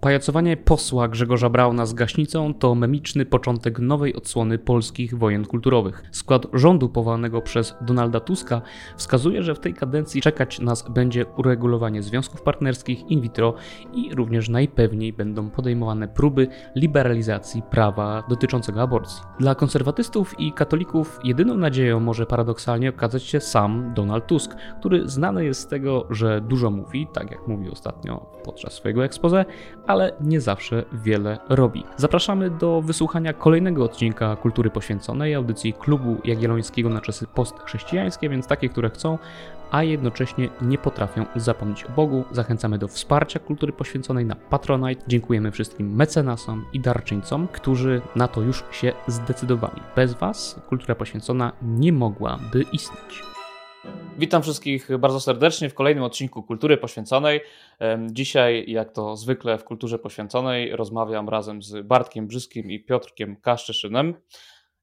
Pajacowanie posła Grzegorza Brauna z gaśnicą to memiczny początek nowej odsłony polskich wojen kulturowych. Skład rządu powołanego przez Donalda Tuska wskazuje, że w tej kadencji czekać nas będzie uregulowanie związków partnerskich in vitro i również najpewniej będą podejmowane próby liberalizacji prawa dotyczącego aborcji. Dla konserwatystów i katolików jedyną nadzieją może paradoksalnie okazać się sam Donald Tusk, który znany jest z tego, że dużo mówi, tak jak mówił ostatnio podczas swojego expose, ale nie zawsze wiele robi. Zapraszamy do wysłuchania kolejnego odcinka Kultury Poświęconej, audycji Klubu Jagiellońskiego na czasy postchrześcijańskie, więc takie, które chcą, a jednocześnie nie potrafią zapomnieć o Bogu. Zachęcamy do wsparcia kultury poświęconej na Patronite. Dziękujemy wszystkim mecenasom i darczyńcom, którzy na to już się zdecydowali. Bez Was kultura poświęcona nie mogłaby istnieć. Witam wszystkich bardzo serdecznie w kolejnym odcinku Kultury Poświęconej. Dzisiaj, jak to zwykle w Kulturze Poświęconej, rozmawiam razem z Bartkiem Brzyskim i Piotrkiem Kaszczyszynem.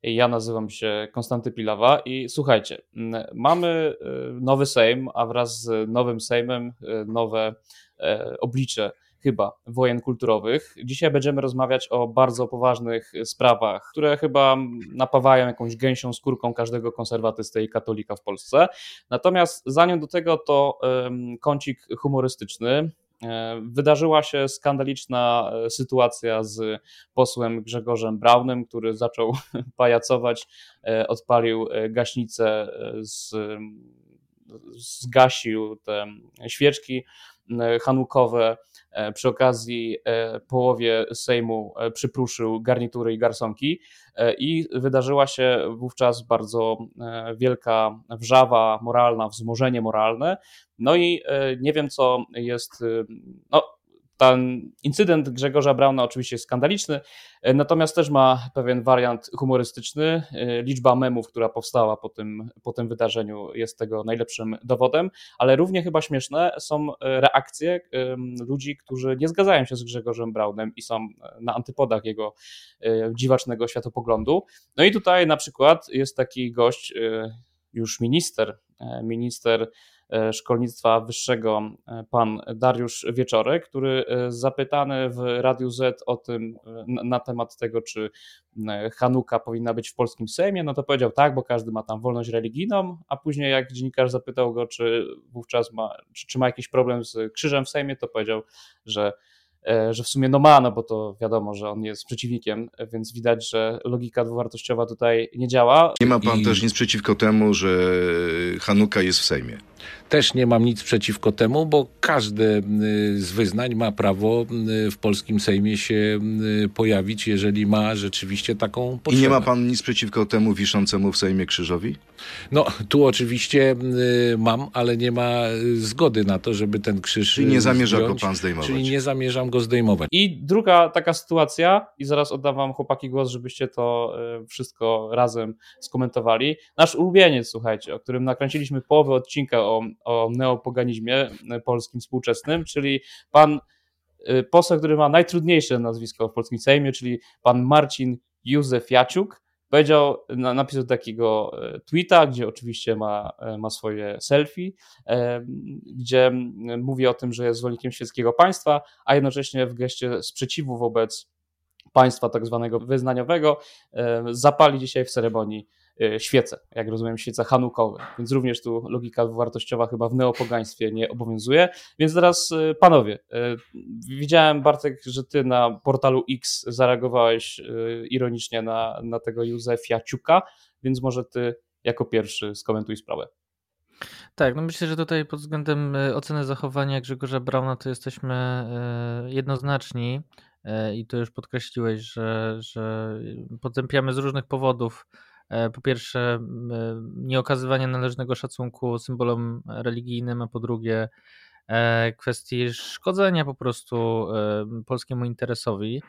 Ja nazywam się Konstanty Pilawa i słuchajcie, mamy e, nowy Sejm, a wraz z nowym Sejmem e, nowe e, oblicze chyba wojen kulturowych. Dzisiaj będziemy rozmawiać o bardzo poważnych sprawach, które chyba napawają jakąś gęsią skórką każdego konserwatysty i katolika w Polsce. Natomiast zanim do tego to kącik humorystyczny. E, wydarzyła się skandaliczna e, sytuacja z posłem Grzegorzem Braunem, który zaczął pajacować, e, odpalił gaśnicę, z, zgasił te świeczki hanukowe, E, przy okazji e, połowie Sejmu e, przypruszył garnitury i garsonki i wydarzyła się wówczas bardzo wielka wrzawa moralna, wzmożenie moralne. No i nie wiem, co jest. No, ten incydent Grzegorza Brauna oczywiście jest skandaliczny, e, natomiast też ma pewien wariant humorystyczny. E, liczba memów, która powstała po tym, po tym wydarzeniu, jest tego najlepszym dowodem, ale równie chyba śmieszne są e, reakcje ludzi, którzy nie zgadzają się z Grzegorzem Braunem i są na antypodach jego dziwacznego światopoglądu. No i tutaj na przykład jest taki gość, już minister, minister szkolnictwa wyższego e, pan Dariusz Wieczorek, który e, zapytany w Radiu Z o tym, na temat tego, czy Hanuka powinna być w polskim Sejmie, no to powiedział tak, bo każdy ma tam wolność religijną, a później jak dziennikarz zapytał go, czy wówczas ma, czy, czy ma jakiś problem z krzyżem w Sejmie, to powiedział, że E, że w sumie no ma, no bo to wiadomo, że on jest przeciwnikiem, więc widać, że logika dwuwartościowa tutaj nie działa. Nie ma pan I... też nic przeciwko temu, że Hanuka jest w Sejmie. Też nie mam nic przeciwko temu, bo każdy z wyznań ma prawo y, w polskim Sejmie się y, pojawić, jeżeli ma rzeczywiście taką potrzebę. I nie ma pan nic przeciwko temu wiszącemu w Sejmie krzyżowi? No, tu oczywiście mam, ale nie ma zgody na to, żeby ten krzyż Czyli nie zamierza zdjąć, go pan zdejmować. Czyli nie zamierzam go zdejmować. I druga taka sytuacja, i zaraz oddam wam chłopaki głos, żebyście to wszystko razem skomentowali. Nasz ulubieniec, słuchajcie, o którym nakręciliśmy połowę odcinka o o neopoganizmie polskim współczesnym, czyli pan y, poseł, który ma najtrudniejsze nazwisko w polskim Sejmie, czyli pan Marcin Józef Jaciuk, powiedział, napisał takiego e, tweeta, gdzie oczywiście ma, e, ma swoje selfie, e, gdzie mówi o tym, że jest zwolennikiem świeckiego państwa, a jednocześnie w geście sprzeciwu wobec państwa tak zwanego wyznaniowego zapali dzisiaj w ceremonii świece, jak rozumiem, świece hanukowe, więc również tu logika wartościowa chyba w neopogaństwie nie obowiązuje. Więc teraz e, panowie, e, widziałem Bartek, że ty na portalu X zareagowałeś ironicznie na, na tego Józefia Ciuka, więc może ty jako pierwszy skomentuj sprawę. Tak, no myślę, że tutaj pod względem oceny zachowania Grzegorza Brauna to jesteśmy jednoznaczni i to już podkreśliłeś, że, że potępiamy z różnych powodów E, po pierwsze, nieokazywanie należnego szacunku symbolom religijnym, a po drugie, e, kwestii szkodzenia po prostu polskiemu interesowi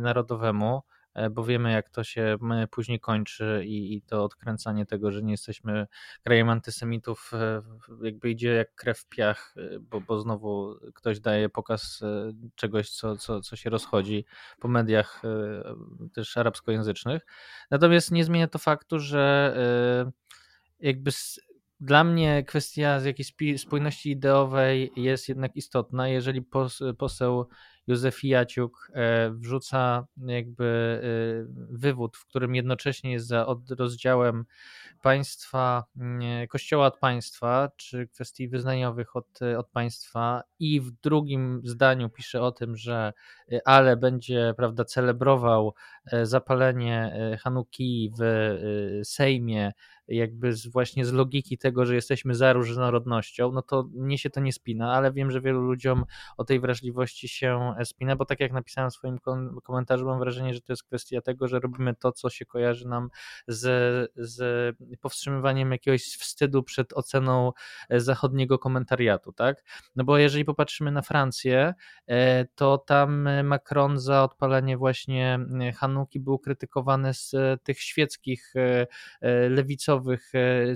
narodowemu. E, bo wiemy, jak to się później kończy i, i, to odkręcanie tego, że nie jesteśmy krajem antysemitów, e, jakby idzie jak krew w piach, e, bo, bo znowu ktoś daje pokaz czegoś, co, co, co się rozchodzi po mediach też arabskojęzycznych. Natomiast nie zmienia to faktu, że jakby dla mnie kwestia z jakiejś spójności ideowej jest jednak istotna. Jeżeli poseł Józef Jaciuk wrzuca jakby wywód, w którym jednocześnie jest za rozdziałem państwa, kościoła od państwa, czy kwestii wyznaniowych od, od państwa. I w drugim zdaniu pisze o tym, że ale będzie prawda, celebrował zapalenie Hanuki w Sejmie jakby z, właśnie z logiki tego, że jesteśmy za różnorodnością, no to mnie się to nie spina, ale wiem, że wielu ludziom o tej wrażliwości się spina, bo tak jak napisałem w swoim komentarzu, mam wrażenie, że to jest kwestia tego, że robimy to, co się kojarzy nam z, z powstrzymywaniem jakiegoś wstydu przed oceną e, zachodniego komentariatu, tak? No bo jeżeli popatrzymy na Francję, e, to tam Macron za odpalenie właśnie Hanuki był krytykowany z tych świeckich e, lewicowych lewicowych e, e,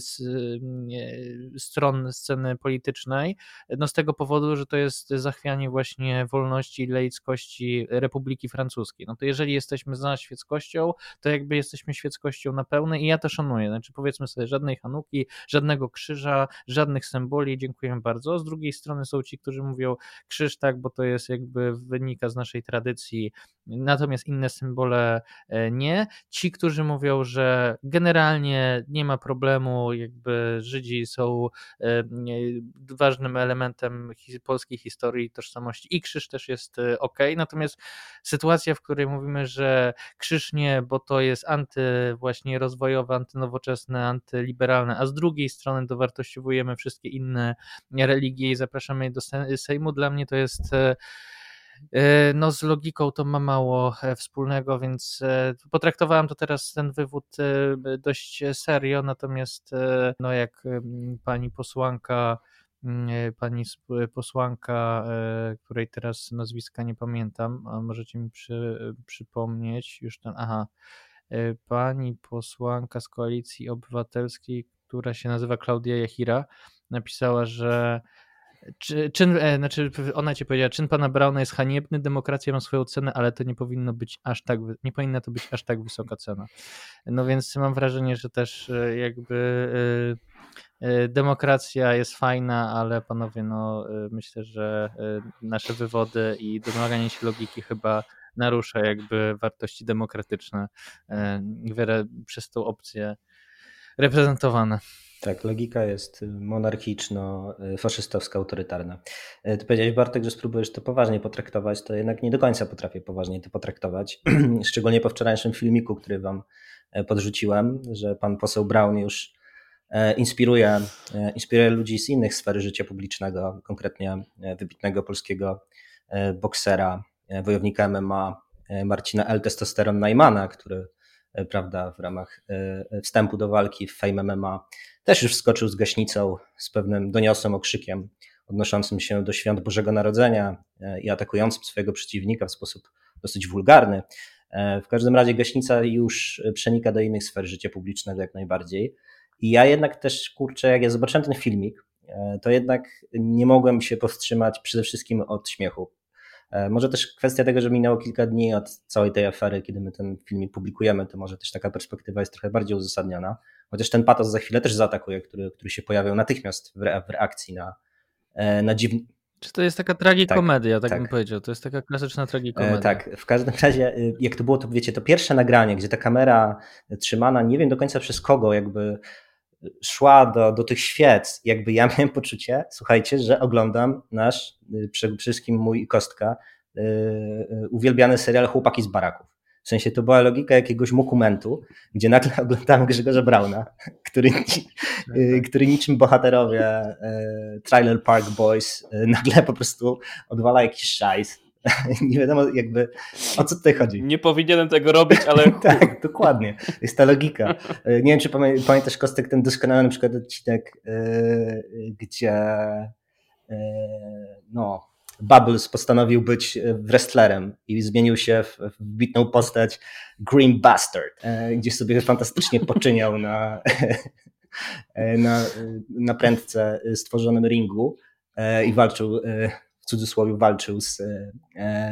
stron sceny politycznej, no z tego powodu, że to jest zachwianie właśnie wolności i laickości Republiki Francuskiej. No to jeżeli jesteśmy za świeckością, to jakby jesteśmy świeckością na pełne i ja to szanuję. Znaczy powiedzmy sobie żadnej Hanuki, żadnego krzyża, żadnych symboli, dziękuję bardzo. Z drugiej strony są ci, którzy mówią krzyż tak, bo to jest jakby wynika z naszej tradycji, natomiast inne symbole e, nie. Ci, którzy mówią, że generalnie nie ma problemu, jakby Żydzi są e, ważnym elementem polskiej historii i tożsamości i krzyż też jest e, ok. Natomiast sytuacja, w której mówimy, że krzyż nie, bo to jest anty właśnie rozwojowe, antynowoczesne, antyliberalne, a z drugiej strony dowartościowujemy wszystkie inne religie i zapraszamy je do Sejmu, dla mnie to jest no z logiką to ma mało e, wspólnego, więc e, potraktowałem to teraz ten wywód dość serio, natomiast no jak pani posłanka pani posłanka, której teraz nazwiska nie pamiętam, a możecie mi przy, przypomnieć już ten, aha, pani posłanka z Koalicji Obywatelskiej, która się nazywa Klaudia Jachira, napisała, że czy, czyn, e, znaczy ona ci powiedziała, czyn pana Brauna jest haniebny, demokracja ma swoją cenę, ale to nie powinno być aż tak, nie powinna to być aż tak wysoka cena. No więc mam wrażenie, że też e, jakby e, demokracja jest fajna, ale panowie, no myślę, że nasze wywody i domaganie się logiki chyba narusza jakby wartości demokratyczne przez tą opcję reprezentowane. Tak, logika jest monarchiczno-faszystowska, autorytarna. E, ty powiedziałeś, Bartek, że spróbujesz to poważnie potraktować, to jednak nie do końca potrafię poważnie to potraktować. Szczególnie po wczorajszym filmiku, który wam e, podrzuciłem, że pan poseł Brown już e, inspiruje, inspiruje ludzi z innych sfer życia publicznego, konkretnie wybitnego polskiego boksera, wojownika MMA Marcina L. Testosteron Najmana, który prawda, w ramach wstępu do walki w Fame MMA też już wskoczył z gaśnicą z pewnym doniosłym okrzykiem odnoszącym się do świąt Bożego Narodzenia e, i atakującym swojego przeciwnika w sposób dosyć wulgarny. E, w każdym razie gaśnica już przenika do innych sfer życia publicznego jak najbardziej. I ja jednak też, kurczę, jak ja zobaczyłem ten filmik, e, to jednak nie mogłem się powstrzymać przede wszystkim od śmiechu. Może też kwestia tego, że minęło kilka dni od całej tej afery, kiedy my ten filmik publikujemy, to może też taka perspektywa jest trochę bardziej uzasadniona. Chociaż ten patos za chwilę też zaatakuje, który, który się pojawiał natychmiast w, re, w reakcji na, e, na dziwny. Czy to jest taka tragikomedia, tak, tak, bym tak. powiedział? To jest taka klasyczna tragikomedia. E, tak, w każdym razie, y, jak to było, to wiecie, to pierwsze nagranie, gdzie ta kamera trzymana, nie wiem do końca przez kogo, jakby szła do, do tych świec, jakby ja miałem poczucie, słuchajcie, że oglądam nasz, y, przede wszystkim mój Kostka, yy, uwielbiany serial Chłopaki z baraków. W sensie to była logika jakiegoś dokumentu, gdzie nagle oglądamy Grzegorza Brauna, który, y, który niczym bohaterowie y, Trailer Park Boys y, nagle po prostu odwala jakiś szajs. Nie wiadomo jakby o co tutaj chodzi. Nie powinienem tego robić, ale... tak, dokładnie. Jest ta logika. Nie wiem, czy pamiętasz Kostek ten doskonały na przykład odcinek, gdzie no Bubbles postanowił być e, wrestlerem i zmienił się w, w bitną postać Green Bastard, e, gdzie sobie fantastycznie poczyniał na, e, na, na prędce stworzonym ringu i walczył, cudzysłowie walczył z,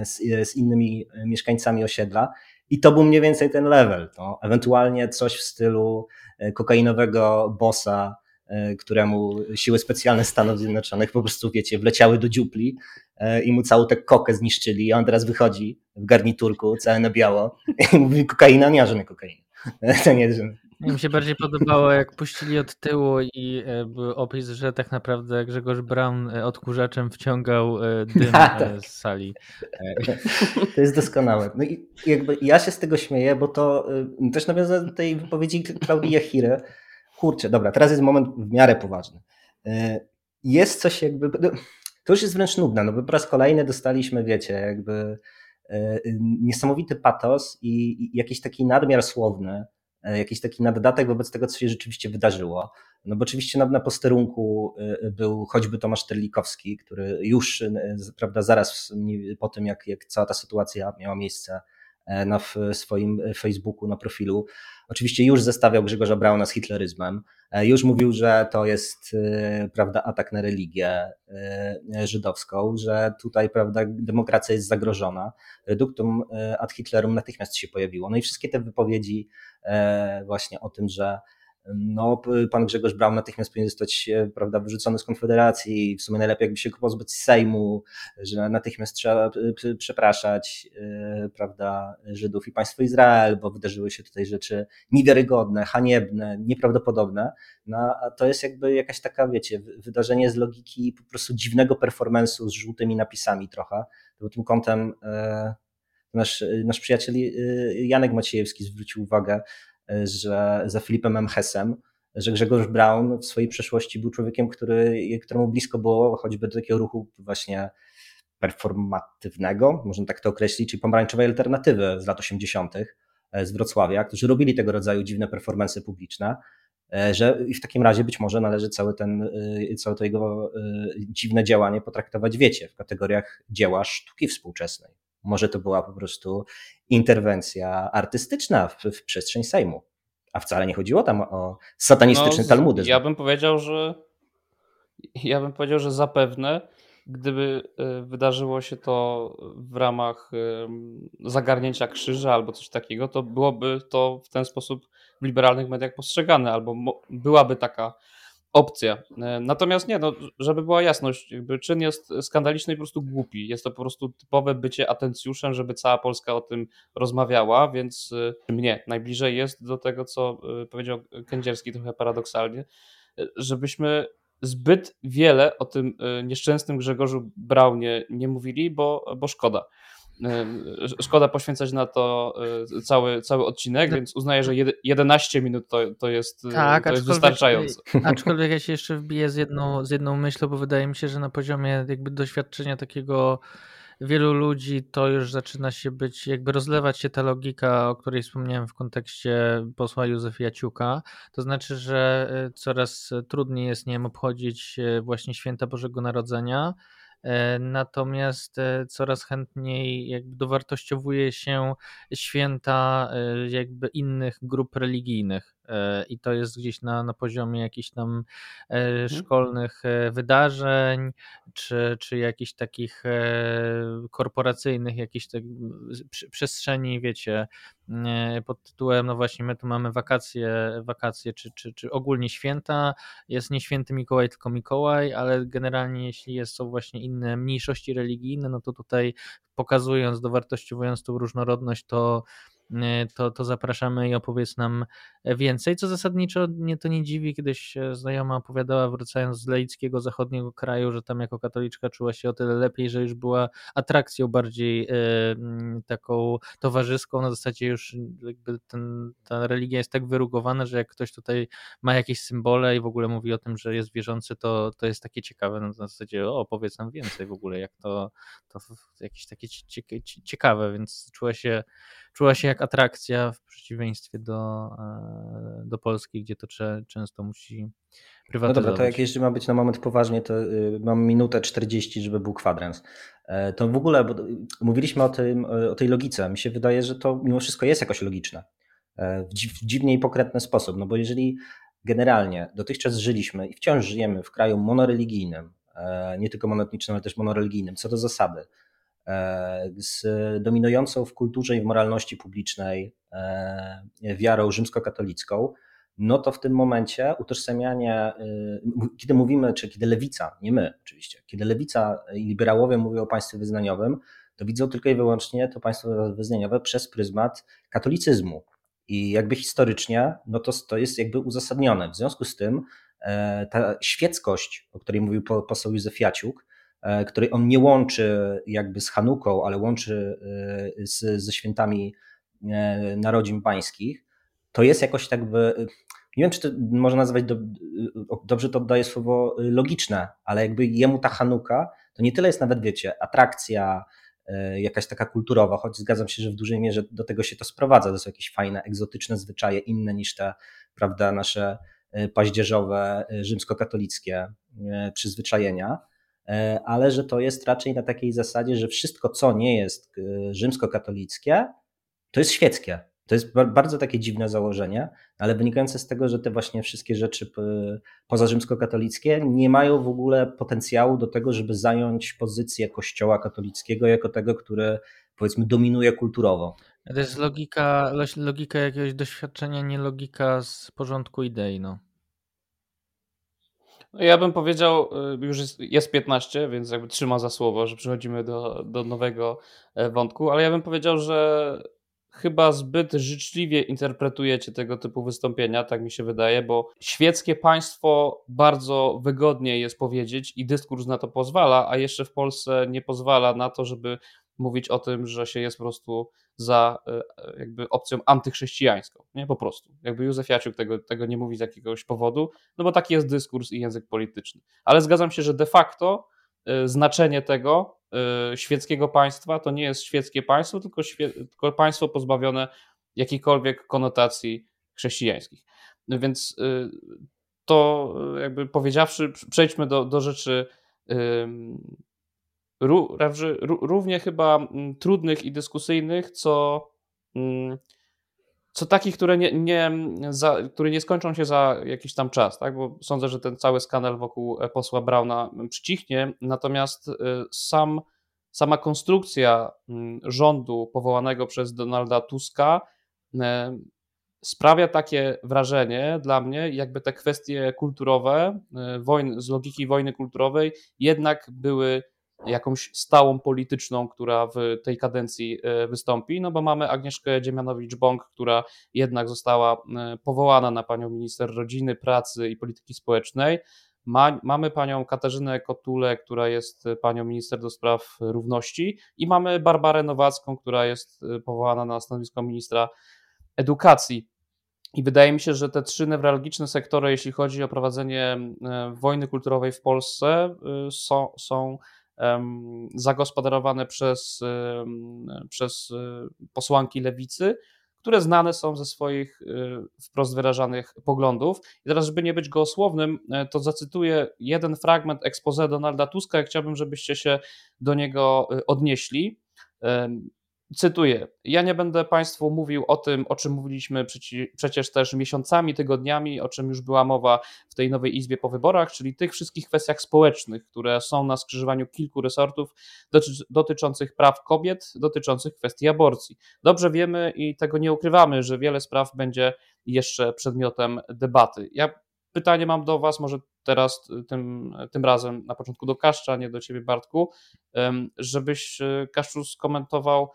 z, z innymi mieszkańcami osiedla. I to był mniej więcej ten level. No. Ewentualnie coś w stylu kokainowego bossa któremu siły specjalne Stanów Zjednoczonych po prostu, wiecie, wleciały do dziupli i mu całą tę kokę zniszczyli, a on teraz wychodzi w garniturku, całe na biało i mówi kokaina, nie żadnej kokainy. To nie, mi się bardziej podobało, jak puścili od tyłu i e, był opis, że tak naprawdę Grzegorz Brown e, odkurzaczem wciągał e, dym tak. z sali. To jest doskonałe. No i jakby ja się z tego śmieję, bo to też nawiązując do tej wypowiedzi Klaudii Jachiry. Kurczę, dobra, teraz jest moment w miarę poważny. Jest coś jakby, no, to już jest wręcz nudne, no bo po raz kolejny dostaliśmy, wiecie, jakby niesamowity patos i, jakiś taki nadmiar słowny, jakiś taki naddatek wobec tego, co się rzeczywiście wydarzyło. No bo oczywiście na, na posterunku e, był choćby Tomasz Terlikowski, który już e, prawda, zaraz po tym, jak, jak cała ta sytuacja miała miejsce na swoim Facebooku, na profilu, oczywiście już zestawiał Grzegorza Brauna z hitleryzmem. Już mówił, że to jest prawda, atak na religię żydowską, że tutaj prawda, demokracja jest zagrożona. Duktum ad Hitlerum natychmiast się pojawiło. No i wszystkie te wypowiedzi E, właśnie o tym, że no, pan Grzegorz Braun natychmiast powinien zostać e, prawda, wyrzucony z Konfederacji, w sumie najlepiej jakby się pozbyć z Sejmu, że natychmiast trzeba przepraszać e, prawda, Żydów i państwo Izrael, bo wydarzyły się tutaj rzeczy niewiarygodne, haniebne, nieprawdopodobne. No, a to jest jakby jakaś taka, wiecie, wydarzenie z logiki po prostu dziwnego performance'u z żółtymi napisami trochę. To tym kątem nasz, nasz przyjaciel y, Janek Maciejewski zwrócił uwagę, y, że za Filipem M. Hessem, że Grzegorz Braun w swojej przeszłości był człowiekiem, który, któremu blisko było choćby do takiego ruchu właśnie performatywnego, można tak to określić, czyli pomarańczowej alternatywy z lat 80. E, z Wrocławia, którzy robili tego rodzaju dziwne performance publiczne, e, że w takim razie być może należy cały ten, y, całe to jego dziwne działanie potraktować, wiecie, w kategoriach dzieła sztuki współczesnej. Może to była po prostu interwencja artystyczna w, w przestrzeń Sejmu. A wcale nie chodziło tam o satanistyczny no, talmudyzm. Ja bym powiedział, że ja bym powiedział, że zapewne gdyby e, wydarzyło się to w ramach zagarnięcia krzyża albo coś takiego, to byłoby to w ten sposób w liberalnych mediach postrzegane, albo byłaby taka opcja. E, natomiast nie, no, żeby była jasność, jakby czyn jest skandaliczny i po prostu głupi. Jest to po prostu typowe bycie atencjuszem, żeby cała Polska o tym rozmawiała, więc e, mnie najbliżej jest do tego, co e, powiedział Kędzierski trochę paradoksalnie, żebyśmy zbyt wiele o tym nieszczęsnym Grzegorzu Braunie nie mówili, bo, bo szkoda. Szkoda poświęcać na to e, cały, cały odcinek, no. więc uznaję, że 11 minut to, to jest, e, tak, to jest wystarczająco. Aczkolwiek ja się jeszcze wbiję z jedną, z jedną myślą, bo wydaje mi się, że na poziomie jakby doświadczenia takiego wielu ludzi to już zaczyna się być, jakby rozlewać się ta logika, o której wspomniałem w kontekście posła Józefa Jaciuka. To znaczy, że coraz trudniej jest nie wiem, obchodzić właśnie święta Bożego Narodzenia natomiast e, coraz chętniej jakby dowartościowuje się święta e, jakby innych grup religijnych. E, i to jest gdzieś na, na poziomie jakichś tam e, mhm. szkolnych e, wydarzeń, czy, czy jakichś takich korporacyjnych, jakichś tak przestrzeni, wiecie, pod tytułem, no właśnie, my tu mamy wakacje, wakacje czy, czy, czy ogólnie święta, jest nie święty Mikołaj, tylko Mikołaj, ale generalnie jeśli jest, są właśnie inne mniejszości religijne, no to tutaj pokazując, dowartościowując tą różnorodność, to to, to zapraszamy i opowiedz nam więcej. Co zasadniczo mnie to nie dziwi, kiedyś znajoma opowiadała, wracając z laickiego zachodniego kraju, że tam jako katoliczka czuła się o tyle lepiej, że już była atrakcją bardziej e, taką towarzyską. Na zasadzie już jakby ten, ta religia jest tak wyrugowana, że jak ktoś tutaj ma jakieś symbole i w ogóle mówi o tym, że jest wierzący, to, to jest takie ciekawe. Na zasadzie, o, opowiedz nam więcej w ogóle, jak to, to jakieś takie ciekawe, więc czuła się czuła się jak atrakcja w przeciwieństwie do, e, do Polski, gdzie to często musi prywatyzować. No dobra, to jak jeszcze ma być na moment poważnie, to y, mam minutę 40, żeby był kwadrans. E, to w ogóle, bo mówiliśmy o, tym, o tej logice, mi się wydaje, że to mimo wszystko jest jakoś logiczne. E, w dziwnie i pokrętny sposób, no bo jeżeli generalnie dotychczas żyliśmy i wciąż żyjemy w kraju monoreligijnym, nie tylko monotnicznym, ale też monoreligijnym, co do zasady, z dominującą w kulturze i w moralności publicznej e, wiarą rzymskokatolicką, no to w tym momencie utożsamianie, kiedy mówimy, czy kiedy lewica, nie my oczywiście, kiedy lewica i liberałowie mówią o państwie wyznaniowym, to widzą tylko i wyłącznie to państwo wyznaniowe przez pryzmat katolicyzmu. I jakby historycznie, no to, to jest jakby uzasadnione. W związku z tym e, ta świeckość, o której mówił poseł Józef Jaciuk, e, której on nie łączy jakby z Hanuką, ale łączy e, z, ze świętami narodzin pańskich, to jest jakoś tak by, nie wiem czy to można nazwać, do, dobrze to oddaje słowo logiczne, ale jakby jemu ta Hanuka to nie tyle jest nawet, wiecie, atrakcja, E, jakaś taka kulturowa, choć zgadzam się, że w dużej mierze do tego się to sprowadza. To są jakieś fajne, egzotyczne zwyczaje, inne niż te, prawda, nasze e, paździerzowe, e, rzymskokatolickie przyzwyczajenia, ale że to jest raczej na takiej zasadzie, że wszystko, co nie jest rzymskokatolickie, to jest świeckie. To jest bardzo takie dziwne założenie, ale wynikające z tego, że te właśnie wszystkie rzeczy pozarzymskokatolickie nie mają w ogóle potencjału do tego, żeby zająć pozycję Kościoła katolickiego jako tego, który powiedzmy dominuje kulturowo. To jest logika, logika jakiegoś doświadczenia, nie logika z porządku idei. No. No ja bym powiedział, y, już jest, jest 15, więc jakby trzyma za słowo, że przechodzimy do, do nowego e, wątku, ale ja bym powiedział, że chyba zbyt życzliwie interpretujecie tego typu wystąpienia, tak mi się wydaje, bo świeckie państwo bardzo wygodnie jest powiedzieć i dyskurs na to pozwala, a jeszcze w Polsce nie pozwala na to, żeby mówić o tym, że się jest po prostu za e, jakby opcją antychrześcijańską, nie? Po prostu. Jakby Józef Jaciuk tego, tego nie mówi z jakiegoś powodu, no bo taki jest dyskurs i język polityczny. Ale zgadzam się, że de facto e, znaczenie tego świeckiego państwa to nie jest świeckie państwo, tylko, świe, tylko państwo pozbawione jakichkolwiek konotacji chrześcijańskich. No więc to jakby powiedziawszy, przejdźmy do, do rzeczy równie chyba mm, trudnych i dyskusyjnych, co, mm, co takich, które nie, nie, za, które nie skończą się za jakiś tam czas, tak? bo sądzę, że ten cały skandal wokół e, posła Brauna przycichnie, natomiast e, sam, sama konstrukcja mm, rządu powołanego przez Donalda Tuska e, sprawia takie wrażenie dla mnie, jakby te kwestie kulturowe, wojny, z logiki wojny kulturowej jednak były jakąś stałą polityczną, która w tej kadencji e, wystąpi, no bo mamy Agnieszkę Dziemianowicz-Bąk, która jednak została e, powołana na panią minister rodziny, pracy i polityki społecznej. Ma, mamy panią Katarzynę Kotulę, która jest panią minister do spraw równości i mamy Barbarę Nowacką, która jest e, powołana na stanowisko ministra edukacji. I wydaje mi się, że te trzy newralgiczne sektory, jeśli chodzi o prowadzenie wojny kulturowej w Polsce, są, są zagospodarowane przez, przez e, posłanki lewicy, które znane są ze swoich e, wprost wyrażanych poglądów. I teraz, żeby nie być gołosłownym, e, to zacytuję jeden fragment expose Donalda Tuska i chciałbym, żebyście się do niego odnieśli. Cytuję: Ja nie będę Państwu mówił o tym, o czym mówiliśmy przeci, przecież też miesiącami, tygodniami, o czym już była mowa w tej nowej Izbie po wyborach, czyli tych wszystkich kwestiach społecznych, które są na skrzyżowaniu kilku resortów dotyczących praw kobiet, dotyczących kwestii aborcji. Dobrze wiemy i tego nie ukrywamy, że wiele spraw będzie jeszcze przedmiotem debaty. Ja pytanie mam do Was, może teraz tym, tym razem na początku do Kaszcza, nie do Ciebie Bartku, żebyś e, Kaszczu skomentował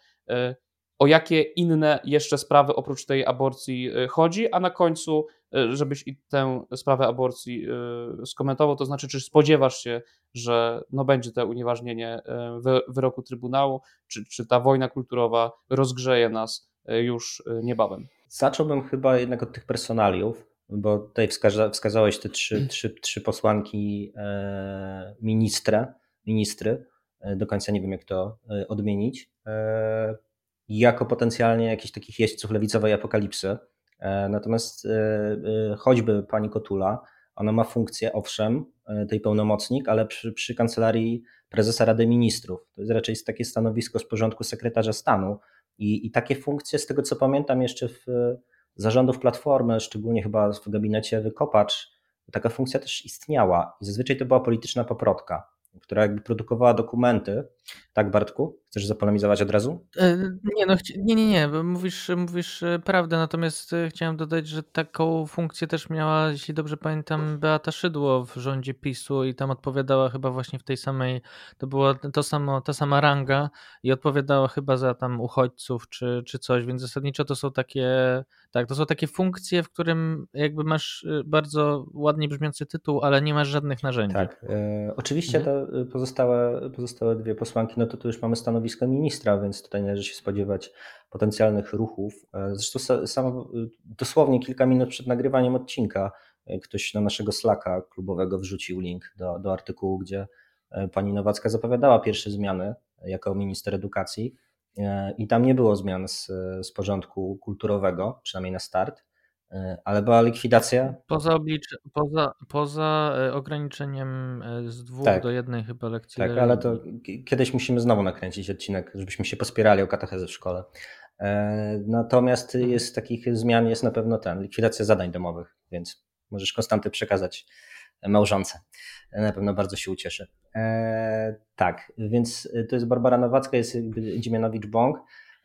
o jakie inne jeszcze sprawy oprócz tej aborcji e, chodzi, a na końcu, e, żebyś i tę sprawę aborcji skomentował, to znaczy, czy spodziewasz się, że no będzie to unieważnienie wyroku Trybunału, czy, czy ta wojna kulturowa rozgrzeje nas już niebawem? Zacząłbym chyba jednak od tych personaliów, bo tutaj wskaza, wskazałeś te trzy, trzy, trzy posłanki ministra, ministry. Do końca nie wiem, jak to odmienić. E, jako potencjalnie jakichś takich jeźdźców lewicowej apokalipsy. E, natomiast e, choćby pani Kotula, ona ma funkcję, owszem, tej pełnomocnik, ale przy, przy kancelarii prezesa Rady Ministrów. To jest raczej takie stanowisko z porządku sekretarza stanu. I, I takie funkcje, z tego co pamiętam, jeszcze w zarządów Platformy, szczególnie chyba w gabinecie Wykopacz, taka funkcja też istniała. I zazwyczaj to była polityczna poprotka która jakby produkowała dokumenty. Tak, Bartku? Chcesz zapolemizować od razu? E, nie, no, nie, nie, nie, mówisz, mówisz e, prawdę, natomiast e, chciałem dodać, że taką funkcję też miała, jeśli dobrze pamiętam, Beata Szydło w rządzie PiSu i tam odpowiadała chyba właśnie w tej samej, to była to samo, ta sama ranga i odpowiadała chyba za tam uchodźców czy, czy coś, więc zasadniczo to są takie, tak, to są takie funkcje, w którym jakby masz bardzo ładnie brzmiący tytuł, ale nie masz żadnych narzędzi. Tak, e, oczywiście mhm. te pozostałe, pozostałe dwie posłanki, no to tu już mamy stanowisko stanowisko ministra, więc tutaj należy się spodziewać potencjalnych ruchów. E, zresztą samo, dosłownie kilka minut przed nagrywaniem odcinka e, ktoś na naszego Slacka klubowego wrzucił link do, do artykułu, gdzie e, pani Nowacka zapowiadała pierwsze zmiany jako minister edukacji i tam nie było zmian z, z porządku kulturowego, przynajmniej na start. E, ale była likwidacja. Poza, oblicz... poza, poza e, ograniczeniem e, z dwóch tak. do jednej chyba lekcji. Tak, ale to kiedyś musimy znowu nakręcić odcinek, żebyśmy się pospierali o katechezę w szkole. Natomiast mhm. jest takich zmian jest na pewno ten, likwidacja zadań domowych, więc możesz Konstanty przekazać małżonce. Na pewno bardzo się ucieszy. tak, więc to jest Barbara Nowacka, jest Dziemianowicz-Bąk.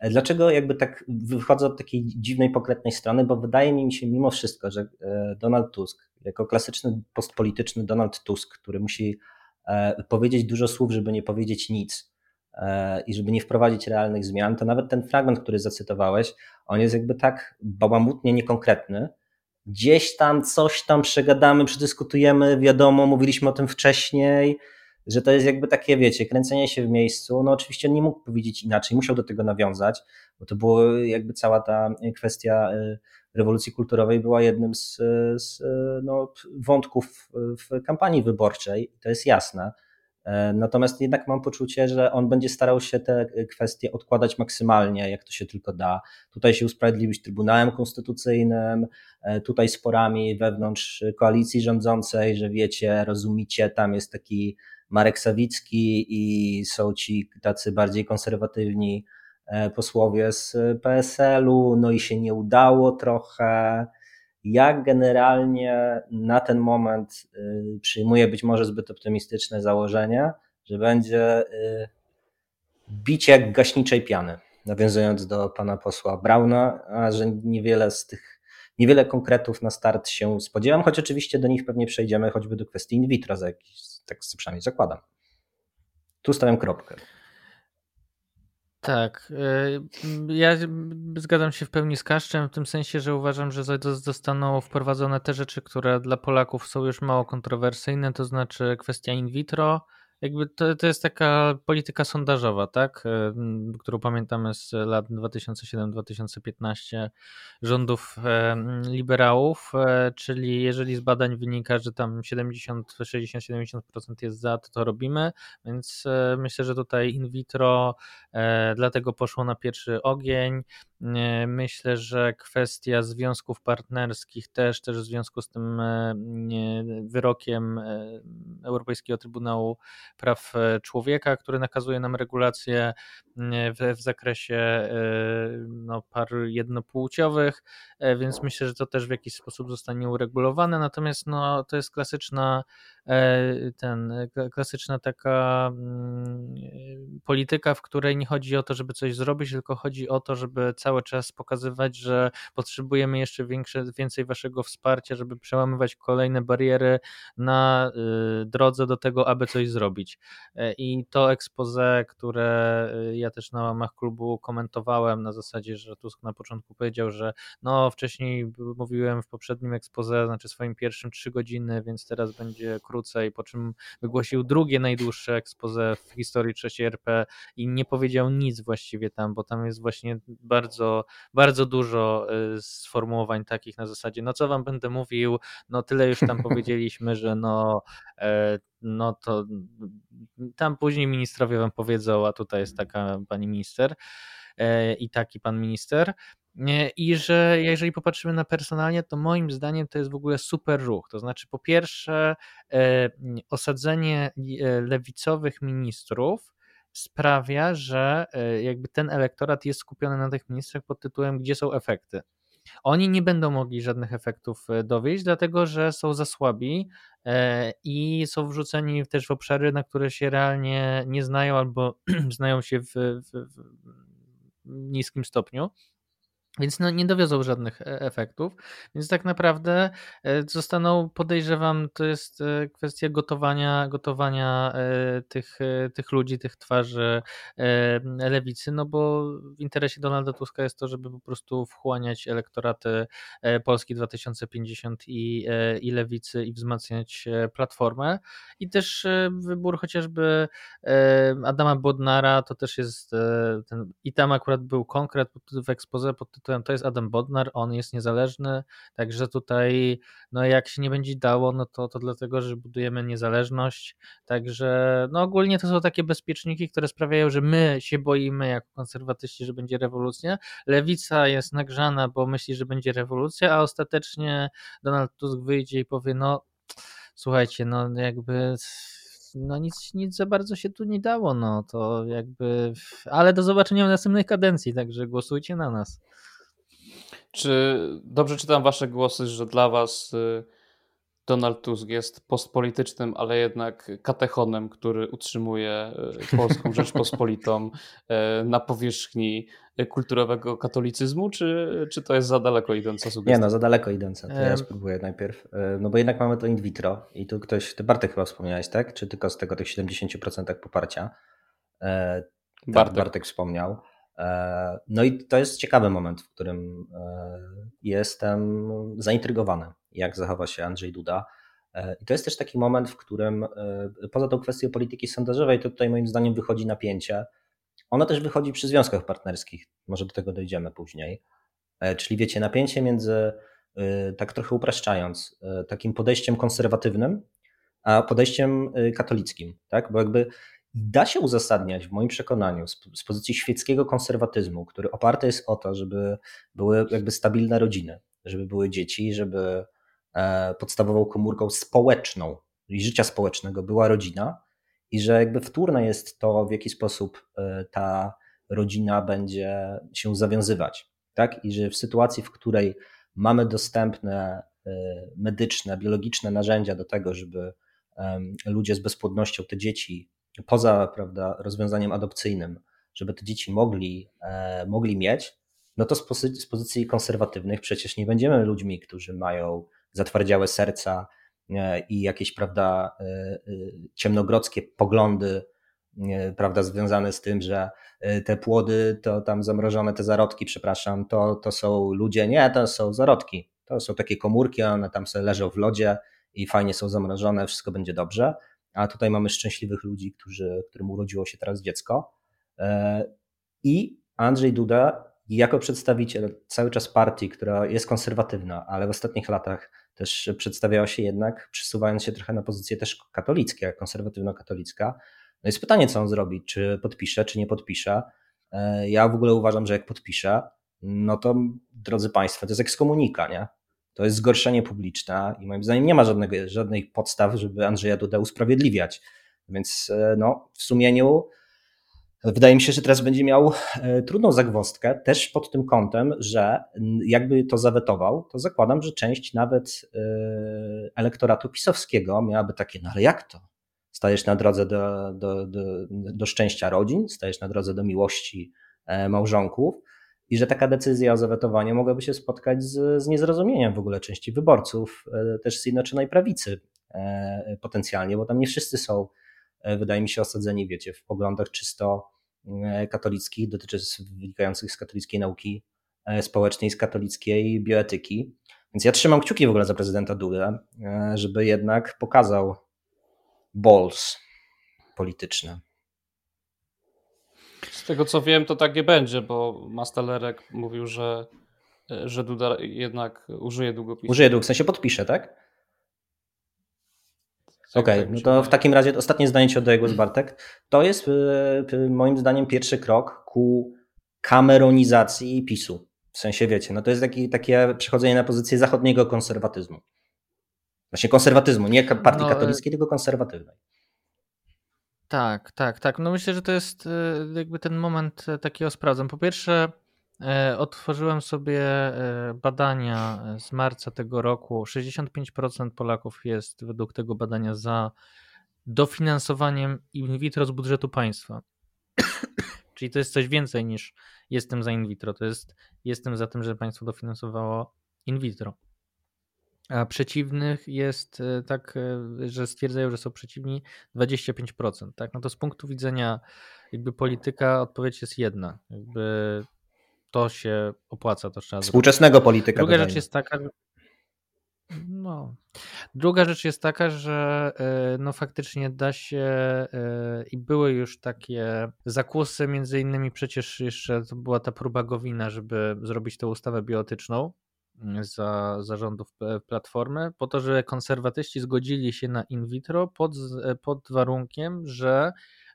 Dlaczego jakby tak wychodzę od takiej dziwnej, pokretnej strony? Bo wydaje mi się mimo wszystko, że e, Donald Tusk, jako klasyczny postpolityczny Donald Tusk, który musi e, powiedzieć dużo słów, żeby nie powiedzieć nic e, i żeby nie wprowadzić realnych zmian, to nawet ten fragment, który zacytowałeś, on jest jakby tak bałamutnie niekonkretny. Gdzieś tam coś tam przegadamy, przedyskutujemy, wiadomo, mówiliśmy o tym wcześniej, że to jest jakby takie, wiecie, kręcenie się w miejscu. No oczywiście nie mógł powiedzieć inaczej, musiał do tego nawiązać, bo to było jakby cała ta kwestia y, rewolucji kulturowej była jednym z, z no, wątków w kampanii wyborczej, to jest jasne. E, natomiast jednak mam poczucie, że on będzie starał się te kwestie odkładać maksymalnie, jak to się tylko da. Tutaj się usprawiedliwić Trybunałem Konstytucyjnym, e, tutaj sporami wewnątrz koalicji rządzącej, że wiecie, rozumicie, tam jest taki Marek Sawicki i są ci tacy bardziej konserwatywni e, posłowie z PSL-u, no i się nie udało trochę. Ja generalnie na ten moment y, przyjmuję być może zbyt optymistyczne założenie, że będzie bicie jak gaśniczej piany, nawiązując do pana posła Brauna, a że niewiele z tych, niewiele konkretów na start się spodziewam, choć oczywiście do nich pewnie przejdziemy, choćby do kwestii in vitro za jakiś tak przynajmniej zakładam. Tu stawiam kropkę. Tak. Y, ja zgadzam się w pełni z Kaszczem, w tym sensie, że uważam, że zostaną wprowadzone te rzeczy, które dla Polaków są już mało kontrowersyjne, to znaczy kwestia in vitro, jakby to, to jest taka polityka sondażowa, tak? E, którą pamiętamy z lat 2007-2015 rządów e, liberałów, e, czyli jeżeli z badań wynika, że tam 70, 60-70% jest za, to to robimy, więc myślę, że tutaj in vitro dlatego poszło na pierwszy ogień. Myślę, że kwestia związków partnerskich też, też w związku z tym wyrokiem Europejskiego Trybunału Praw e, Człowieka, który nakazuje nam regulacje w, w zakresie e, no, par jednopłciowych, e, więc myślę, że to też w jakiś sposób zostanie uregulowane. Natomiast no, to jest klasyczna ten, klasyczna taka mm, polityka, w której nie chodzi o to, żeby coś zrobić, tylko chodzi o to, żeby cały czas pokazywać, że potrzebujemy jeszcze większe, więcej waszego wsparcia, żeby przełamywać kolejne bariery na y, drodze do tego, aby coś zrobić. E, I to expose, które y, ja też na łamach klubu komentowałem na zasadzie, że Tusk na początku powiedział, że no wcześniej mówiłem w poprzednim expose, znaczy swoim pierwszym trzy godziny, więc teraz będzie krócej, po czym wygłosił drugie najdłuższe expose w historii III RP i nie powiedział nic właściwie tam, bo tam jest właśnie bardzo, bardzo dużo y, sformułowań takich na zasadzie, no co wam będę mówił, no tyle już tam powiedzieliśmy, że no e, no to tam później ministrowie wam powiedzą, a tutaj jest taka pani minister i taki pan minister. I że jeżeli popatrzymy na personalnie, to moim zdaniem to jest w ogóle super ruch. To znaczy, po pierwsze, e, osadzenie e, lewicowych ministrów sprawia, że jakby ten elektorat jest skupiony na tych ministrach pod tytułem, gdzie są efekty. oni nie będą mogli żadnych efektów dowieść, dlatego że są za słabi i są wrzuceni też w obszary, na które się realnie nie znają albo znają się w, w, w niskim stopniu. Więc no, nie dowiozą żadnych e, efektów, więc tak naprawdę e, zostaną, podejrzewam, to jest e, kwestia gotowania, gotowania tych, tych ludzi, tych twarzy lewicy, no bo w interesie Donalda Tuska jest to, żeby po prostu wchłaniać elektoraty Polski 2050 i, i lewicy i wzmacniać platformę. I też wybór chociażby Adama Bodnara to też jest ten, i tam akurat był konkret w ekspoze pod tytułem to jest Adam Bodnar, on jest niezależny, także tutaj no jak się nie będzie dało, no to, to dlatego, że budujemy niezależność, także no ogólnie to są takie bezpieczniki, które sprawiają, że my się boimy jako konserwatyści, że będzie rewolucja, lewica jest nagrzana, bo myśli, że będzie rewolucja, a ostatecznie Donald Tusk wyjdzie i powie, no słuchajcie, no jakby no nic, nic za bardzo się tu nie dało, no to jakby, ale do zobaczenia w następnej kadencji, także głosujcie na nas. Czy dobrze czytam wasze głosy, że dla was y, Donald Tusk jest postpolitycznym, ale jednak katechonem, który utrzymuje y, Polską Rzeczpospolitą y, na powierzchni kulturowego katolicyzmu, czy, czy to jest za daleko idąca sugestia? Nie no, za daleko idąca. To ja spróbuję najpierw. No bo jednak mamy to in vitro i tu ktoś, ty Bartek chyba wspomniałeś, tak? Czy tylko z tego tych 70% poparcia? E, tak, Bartek. Bartek wspomniał. E, no i to jest ciekawy moment, w którym e, jestem zaintrygowany, jak zachowa się Andrzej Duda. E, I to jest też taki moment, w którym poza tą kwestią polityki sondażowej, to tutaj moim zdaniem wychodzi napięcie. Ono też wychodzi przy związkach partnerskich, może do tego dojdziemy później. Czyli wiecie, napięcie między, tak trochę upraszczając, takim podejściem konserwatywnym, a podejściem katolickim, tak? Bo jakby da się uzasadniać w moim przekonaniu z, z, pozycji świeckiego konserwatyzmu, który oparty jest o to, żeby były jakby stabilne rodziny, żeby były dzieci, żeby e, podstawową komórką społeczną i życia społecznego była rodzina i że jakby wtórne jest to, w jaki sposób e, ta rodzina będzie się zawiązywać. Tak? I że w sytuacji, w której mamy dostępne e, medyczne, biologiczne narzędzia do tego, żeby ludzie z bezpłodnością, te dzieci poza prawda, rozwiązaniem adopcyjnym, żeby te dzieci mogli, e, mogli mieć, no to z, pozycji, z pozycji konserwatywnych przecież nie będziemy ludźmi, którzy mają zatwardziałe serca e, i jakieś prawda, e, ciemnogrodzkie poglądy, prawda, związane z tym, że te płody, to tam zamrożone te zarodki, przepraszam, to, to są ludzie, nie, to są zarodki. To są takie komórki, one tam sobie leżą w lodzie i fajnie są zamrożone, wszystko będzie dobrze a tutaj mamy szczęśliwych ludzi, którzy, którym urodziło się teraz dziecko. E, I Andrzej Duda, jako przedstawiciel cały czas partii, która jest konserwatywna, ale w ostatnich latach też przedstawiała się jednak, przesuwając się trochę na pozycję też konserwatywno konserwatywno-katolicka. No jest pytanie, co on zrobi, czy podpisze, czy nie podpisze. E, ja w ogóle uważam, że jak podpisze, no to drodzy Państwo, to jest ekskomunika, nie? To jest zgorszenie publiczne i moim zdaniem nie ma żadnego, żadnej podstaw, żeby Andrzeja Duda usprawiedliwiać. Więc e, no, w sumieniu wydaje mi się, że teraz będzie miał e, trudną zagwozdkę, też pod tym kątem, że jakby to zawetował, to zakładam, że część nawet e, elektoratu pisowskiego miałaby takie, no ale jak to? Stajesz na drodze do, do, do, do szczęścia rodzin, stajesz na drodze do miłości małżonków, i że taka decyzja o zawetowaniu mogłaby się spotkać z, z niezrozumieniem w ogóle części wyborców, e, też Zjednoczonej Prawicy e, potencjalnie, bo tam nie wszyscy są, e, wydaje mi się, osadzeni, wiecie, w poglądach czysto katolickich, dotyczących wynikających z katolickiej nauki społecznej, z katolickiej bioetyki. Więc ja trzymam kciuki w ogóle za prezydenta Dudę, żeby jednak pokazał balls polityczne. Tego co wiem, to tak nie będzie, bo Mastalerek mówił, że, że Duda jednak użyje długopisu. Użyje dług, w sensie podpisze, tak? tak Okej, okay, no to w takim razie ostatnie zdanie ci oddaję głos Bartek. To jest y, y, moim zdaniem pierwszy krok ku kameronizacji PiSu. W sensie wiecie, no to jest taki, takie przechodzenie na pozycję zachodniego konserwatyzmu. Właśnie konserwatyzmu, nie partii no, katolickiej, tylko konserwatywnej. Tak, tak, tak. No myślę, że to jest e, jakby ten moment e, takiego sprawdzam. Po pierwsze, E, otworzyłem sobie badania z marca tego roku. 65% Polaków jest według tego badania za dofinansowaniem in vitro z budżetu państwa. Czyli to jest coś więcej niż jestem za in vitro. To jest jestem za tym, żeby państwo dofinansowało in vitro. A przeciwnych jest e, tak, że stwierdzają, że są przeciwni 25%. Tak? No to z punktu widzenia jakby polityka odpowiedź jest jedna. Jakby to się opłaca, to trzeba Współczesnego zrobić. polityka. Druga rzecz jest taka, no. Druga rzecz jest taka, że e, no faktycznie da się e, i były już takie zakusy, między innymi przecież jeszcze to była ta próba Gowina, żeby zrobić tę ustawę biotyczną za zarządów Platformy, po to, że konserwatyści zgodzili się na in vitro pod, pod warunkiem, że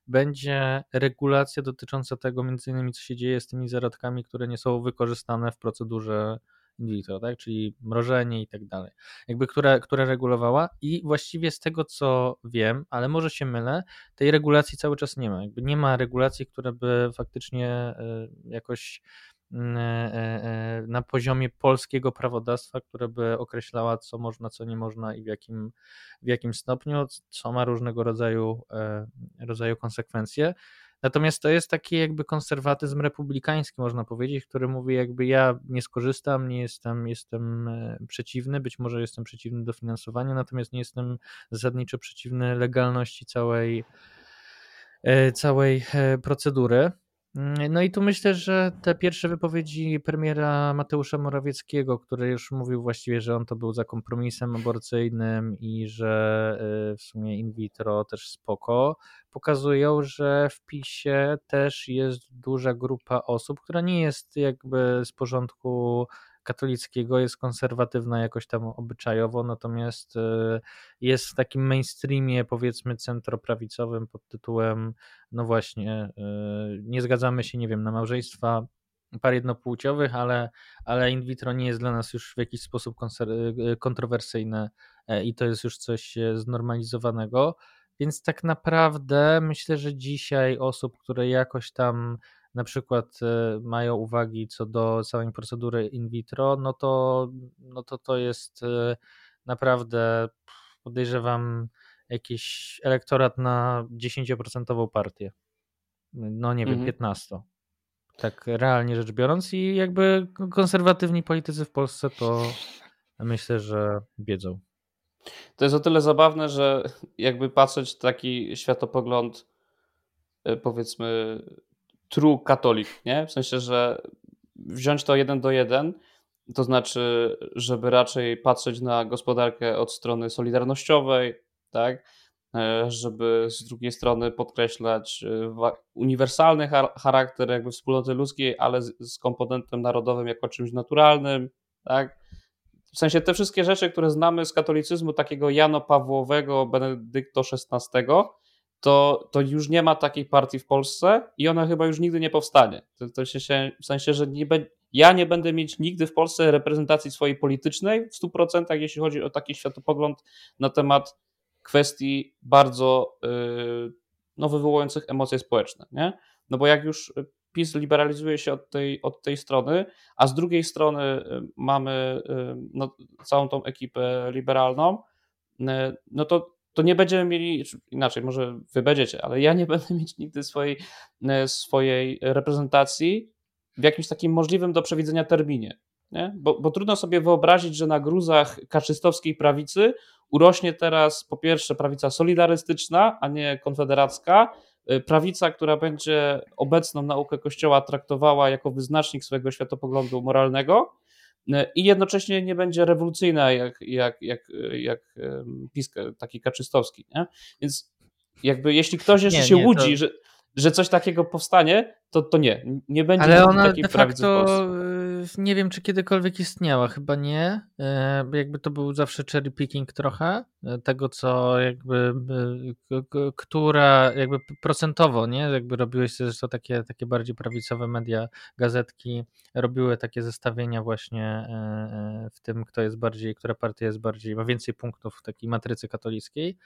będzie regulacja dotycząca tego między innymi co się dzieje z tymi zarodkami, które nie są wykorzystane w procedurze in vitro, tak? czyli mrożenie i tak dalej, jakby która, która regulowała i właściwie z tego co wiem, ale może się mylę, tej regulacji cały czas nie ma, jakby nie ma regulacji, która by faktycznie e, jakoś mm, e, e, na poziomie polskiego prawodawstwa, które by określała, co można, co nie można i w jakim, w jakim stopniu, co ma różnego rodzaju, rodzaju konsekwencje. Natomiast to jest taki jakby konserwatyzm republikański, można powiedzieć, który mówi jakby ja nie skorzystam, nie jestem, jestem e, przeciwny, być może jestem przeciwny dofinansowaniu, natomiast nie jestem zasadniczo przeciwny legalności całej, e, całej e, procedury. Mm, no i tu myślę, że te pierwsze wypowiedzi premiera Mateusza Morawieckiego, który już mówił właściwie, że on to był za kompromisem aborcyjnym i że y, w sumie in vitro też spoko, pokazują, że w PiSie też jest duża grupa osób, która nie jest jakby z porządku katolickiego, jest konserwatywna jakoś tam obyczajowo, natomiast e, jest w takim mainstreamie powiedzmy centroprawicowym pod tytułem no właśnie, e, nie zgadzamy się, nie wiem, na małżeństwa par jednopłciowych, ale, ale in vitro nie jest dla nas już w jakiś sposób e, kontrowersyjne i to jest już coś znormalizowanego. Więc tak naprawdę myślę, że dzisiaj osób, które jakoś tam na przykład e, mają uwagi co do całej procedury in vitro, no to, no to to jest e, naprawdę podejrzewam jakiś elektorat na 10% partię. No nie wiem, mhm. 15. Tak realnie rzecz biorąc i jakby konserwatywni politycy w Polsce to myślę, że wiedzą. To jest o tyle zabawne, że jakby patrzeć taki światopogląd e, powiedzmy true katolik, nie? W sensie, że wziąć to jeden do jeden, to znaczy, żeby raczej patrzeć na gospodarkę od strony solidarnościowej, tak? E, żeby z drugiej strony podkreślać e, uniwersalny charakter jakby wspólnoty ludzkiej, ale z komponentem narodowym jako czymś naturalnym, tak? W sensie te wszystkie rzeczy, które znamy z katolicyzmu takiego Jano Pawłowego, Benedykto XVI, to, to już nie ma takiej partii w Polsce i ona chyba już nigdy nie powstanie. To, to się, w sensie, że nie be, ja nie będę mieć nigdy w Polsce reprezentacji swojej politycznej w 100%, jeśli chodzi o taki światopogląd na temat kwestii bardzo yy, no, wywołujących emocje społeczne. Nie? No bo jak już PiS liberalizuje się od tej, od tej strony, a z drugiej strony y, mamy y, no, całą tą ekipę liberalną, y, no to to nie będziemy mieli, inaczej, może wy będziecie, ale ja nie będę mieć nigdy swojej, e, swojej reprezentacji w jakimś takim możliwym do przewidzenia terminie. Nie? Bo, bo trudno sobie wyobrazić, że na gruzach kaczystowskiej prawicy urośnie teraz po pierwsze prawica solidarystyczna, a nie konfederacka, e, prawica, która będzie obecną naukę Kościoła traktowała jako wyznacznik swojego światopoglądu moralnego, i jednocześnie nie będzie rewolucyjna jak, jak, jak, jak PiS taki kaczystowski. Nie? Więc jakby jeśli ktoś jeszcze nie, się nie, łudzi, to... że, że coś takiego powstanie, to, to nie, nie będzie Ale ona takiej de facto nie wiem, czy kiedykolwiek istniała, chyba nie. E, jakby to był zawsze cherry picking trochę e, tego, co jakby, która jakby procentowo, nie? Jakby robiłeś to takie, takie bardziej prawicowe media, gazetki, robiły takie zestawienia właśnie e, w tym, kto jest bardziej, która partia jest bardziej, ma więcej punktów w takiej matrycy katolickiej.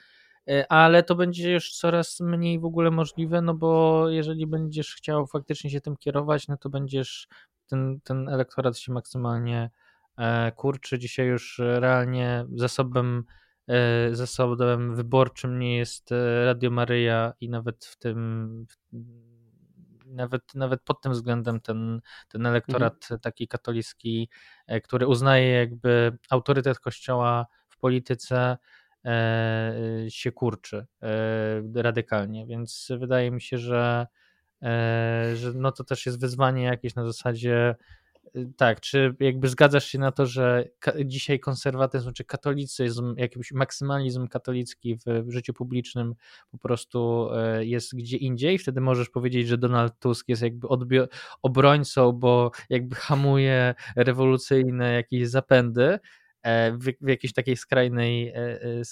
E, ale to będzie już coraz mniej w ogóle możliwe, no bo jeżeli będziesz chciał faktycznie się tym kierować, no to będziesz ten, ten elektorat się maksymalnie kurczy. Dzisiaj już realnie zasobem zasobem wyborczym nie jest Radio Maryja i nawet w tym nawet, nawet pod tym względem ten, ten elektorat mhm. taki katolicki, e, który uznaje jakby autorytet kościoła w polityce e, się kurczy e, radykalnie, więc wydaje mi się, że, że no to też jest wyzwanie jakieś na zasadzie tak, czy jakby zgadzasz się na to, że dzisiaj konserwatyzm czy katolicyzm, jakiś maksymalizm katolicki w życiu publicznym po prostu e, jest gdzie indziej? Wtedy możesz powiedzieć, że Donald Tusk jest jakby obrońcą, bo jakby hamuje rewolucyjne jakieś zapędy e, w, w jakiejś takiej skrajnej, e,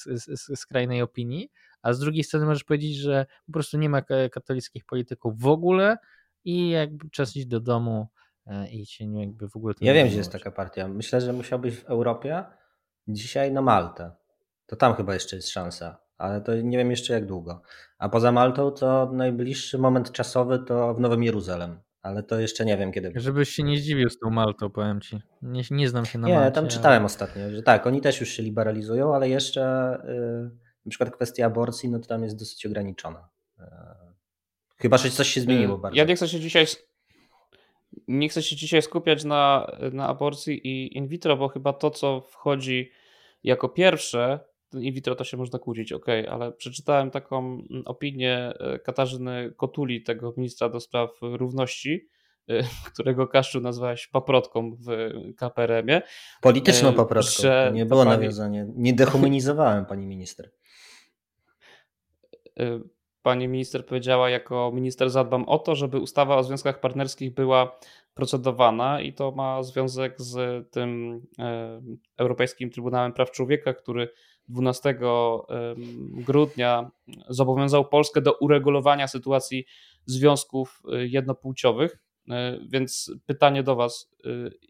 skrajnej opinii, a z drugiej strony możesz powiedzieć, że po prostu nie ma katolickich polityków w ogóle i jakby czas iść do domu E, i się nie jakby w ogóle... Ja wiem, gdzie jest taka partia. Myślę, że musiałbyś w Europie dzisiaj na Maltę. To tam chyba jeszcze jest szansa, ale to nie wiem jeszcze jak długo. A poza Maltą to najbliższy moment czasowy to w Nowym Jeruzalem. Ale to jeszcze nie wiem kiedy. Żebyś się nie zdziwił z tą Maltą, powiem ci. Nie, nie znam się na Nie, Malcie, tam czytałem ostatnio, że tak, oni też już się liberalizują, ale jeszcze yy, na przykład kwestia aborcji, no to tam jest dosyć ograniczona. Yy, chyba, że coś się zmieniło bardzo. Ja nie chcę się dzisiaj nie chcę się dzisiaj skupiać na, na aborcji i in vitro, bo chyba to, co wchodzi jako pierwsze, in vitro to się można kłócić, ok, ale przeczytałem taką mm, opinię e, Katarzyny Kotuli, tego ministra do spraw równości, e, którego Kaszczu nazwałeś paprotką w KPRM-ie. Polityczną e, paprotką, że nie było pani... nawiązanie. Nie dehumanizowałem pani minister pani minister powiedziała, jako minister zadbam o to, żeby ustawa o związkach partnerskich była procedowana i to ma związek z tym e, Europejskim Trybunałem Praw Człowieka, który 12 grudnia zobowiązał Polskę do uregulowania sytuacji związków jednopłciowych. Więc pytanie do Was,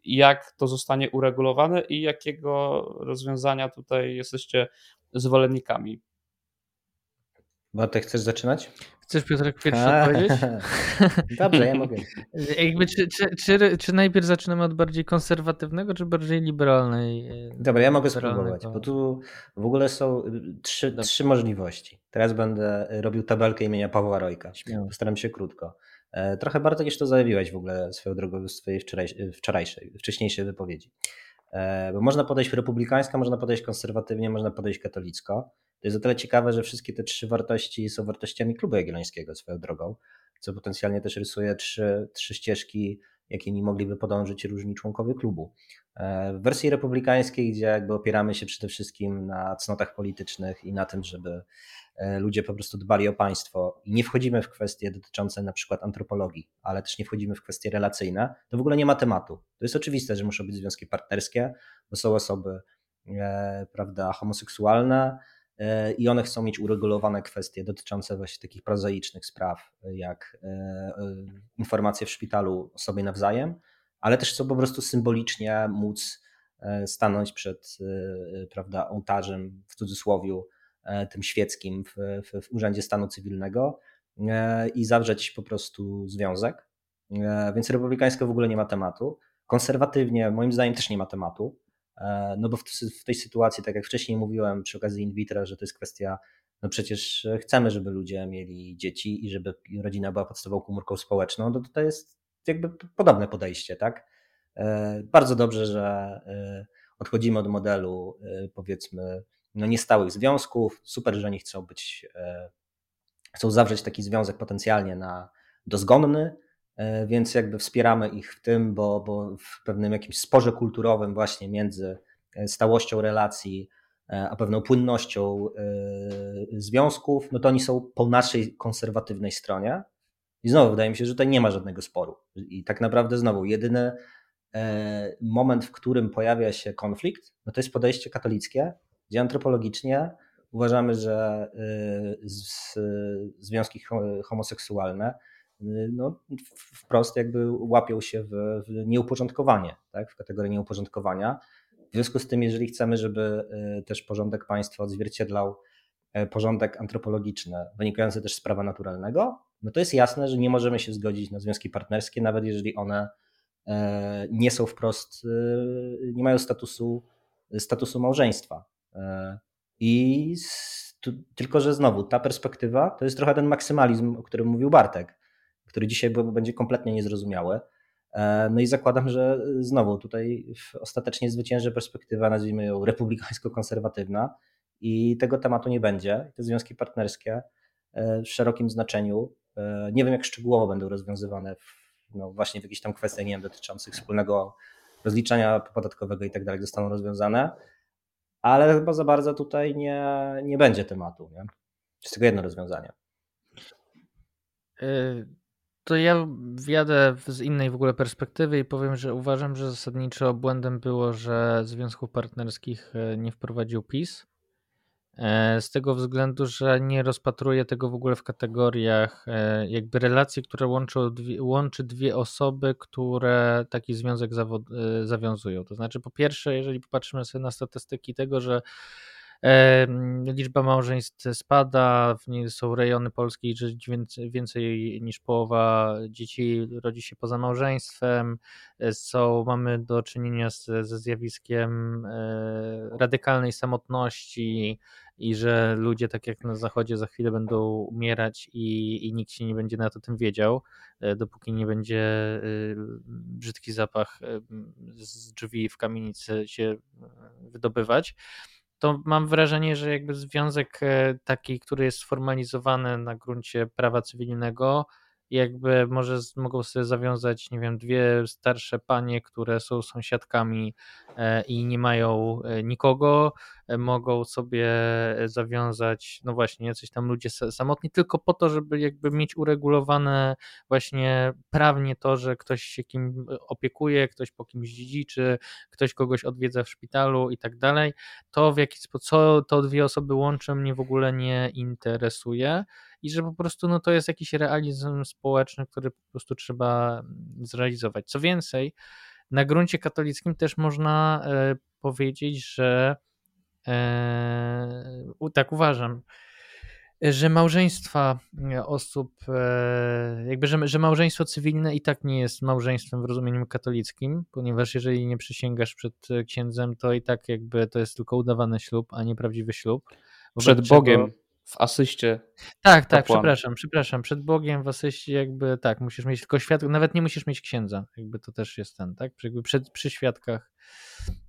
jak to zostanie uregulowane i jakiego rozwiązania tutaj jesteście zwolennikami? Bartek, chcesz zaczynać? Chcesz Piotrek pierwszy odpowiedzieć? Dobrze, ja mogę. Jakby, czy, czy, czy, czy, najpierw zaczynamy od bardziej konserwatywnego, czy bardziej liberalnej? E, Dobra, ja mogę spróbować, bo tu w ogóle są y, trzy, trzy możliwości. Teraz będę robił tabelkę imienia Pawła Rojka. Śmiało. Postaram się krótko. E, trochę Bartek już to zajawiłeś w ogóle swoją drogą w swojej wczorajszej, wczorajszej wcześniejszej wypowiedzi. E, bo można podejść republikańsko, można podejść konserwatywnie, można podejść katolicko. To jest o tyle ciekawe, że wszystkie te trzy wartości są wartościami klubu jagiellońskiego swoją drogą, co potencjalnie też rysuje trzy, trzy ścieżki, jakimi mogliby podążyć różni członkowie klubu. E, w wersji republikańskiej, gdzie jakby opieramy się przede wszystkim na cnotach politycznych i na tym, żeby e, ludzie po prostu dbali o państwo i nie wchodzimy w kwestie dotyczące na przykład antropologii, ale też nie wchodzimy w kwestie relacyjne, to w ogóle nie ma tematu. To jest oczywiste, że muszą być związki partnerskie, bo są osoby, e, prawda, homoseksualne, i one chcą mieć uregulowane kwestie dotyczące właśnie takich prozaicznych spraw, jak e, e, informacje w szpitalu sobie nawzajem, ale też chcą po prostu symbolicznie móc e, stanąć przed prawda, ołtarzem w cudzysłowie tym świeckim w, w, w Urzędzie Stanu Cywilnego i zawrzeć po prostu związek. Więc republikańsko w ogóle nie ma tematu. Konserwatywnie moim zdaniem też nie ma tematu. E, no bo w, w, tej sytuacji, tak jak wcześniej mówiłem przy okazji in vitro, że to jest kwestia, no przecież chcemy, żeby ludzie mieli dzieci i żeby rodzina była podstawową komórką społeczną, no to to jest jakby podobne podejście, tak? E, bardzo dobrze, że e, odchodzimy od modelu powiedzmy no niestałych związków, super, że oni chcą być, chcą zawrzeć taki związek potencjalnie na dozgonny, E, więc jakby wspieramy ich w tym, bo, bo w pewnym jakimś sporze kulturowym właśnie między e, stałością relacji e, a pewną płynnością związków, no to oni są po naszej konserwatywnej stronie. I znowu wydaje mi się, że tutaj nie ma żadnego sporu. I tak naprawdę znowu jedyny moment, w którym pojawia się konflikt, no to jest podejście katolickie, gdzie antropologicznie uważamy, że związki homoseksualne no, wprost jakby łapią się w, w nieuporządkowanie, tak? w kategorię nieuporządkowania. W związku z tym, jeżeli chcemy, żeby e, też porządek państwa odzwierciedlał e, porządek antropologiczny, wynikający też z prawa naturalnego, no to jest jasne, że nie możemy się zgodzić na związki partnerskie, nawet jeżeli one nie są wprost, nie mają statusu, statusu małżeństwa. I tu, tylko, że znowu ta perspektywa to jest trochę ten maksymalizm, o którym mówił Bartek, który dzisiaj będzie kompletnie niezrozumiały. E, no i zakładam, że znowu tutaj ostatecznie zwycięży perspektywa, nazwijmy ją republikańsko-konserwatywna i tego tematu nie będzie. Te związki partnerskie e, w szerokim znaczeniu, e, nie wiem jak szczegółowo będą rozwiązywane w, no właśnie w jakichś tam kwestiach nie wiem, dotyczących wspólnego rozliczania podatkowego i tak dalej zostaną rozwiązane, ale chyba za bardzo tutaj nie, nie będzie tematu. Nie? Jest tylko jedno rozwiązanie. Y, to ja wjadę z innej w ogóle perspektywy i powiem, że uważam, że zasadniczo błędem było, że związków partnerskich y, nie wprowadził PiS. E, z tego względu, że nie rozpatruje tego w ogóle w kategoriach e, jakby relacji, które łączą dwie, łączy dwie osoby, które taki związek e, zawiązują. To znaczy, po pierwsze, jeżeli popatrzymy sobie na statystyki tego, że liczba małżeństw spada, są rejony Polski, że więcej niż połowa dzieci rodzi się poza małżeństwem, są, mamy do czynienia z, ze zjawiskiem radykalnej samotności, i że ludzie, tak jak na zachodzie, za chwilę będą umierać i, i nikt się nie będzie na to tym wiedział, e, dopóki nie będzie e, brzydki zapach e, z drzwi w kamienicy się wydobywać to mam wrażenie, że jakby związek taki, który jest sformalizowany na gruncie prawa cywilnego, jakby może mogą sobie zawiązać, nie wiem, dwie starsze panie, które są sąsiadkami e, i nie mają e, nikogo, e, mogą sobie zawiązać, no właśnie, jacyś tam ludzie samotni, tylko po to, żeby jakby mieć uregulowane właśnie prawnie to, że ktoś się kim opiekuje, ktoś po kimś dziedziczy, ktoś kogoś odwiedza w szpitalu i tak dalej. To w jaki sposób, co to dwie osoby łączy mnie w ogóle nie interesuje i że po prostu no, to jest jakiś realizm społeczny, który po prostu trzeba mm, zrealizować. Co więcej, na gruncie katolickim też można e, powiedzieć, że e, tak uważam, że małżeństwa e, osób, e, jakby, że, że małżeństwo cywilne i tak nie jest małżeństwem w rozumieniu katolickim, ponieważ jeżeli nie przysięgasz przed księdzem, to i tak jakby to jest tylko udawany ślub, a nie prawdziwy ślub. Przed Bogiem w asyście. Tak, tak, przepraszam, przepraszam. Przed Bogiem w asyście jakby tak, musisz mieć tylko świadków, nawet nie musisz mieć księdza, jakby to też jest ten, tak? Jakby przed, przy świadkach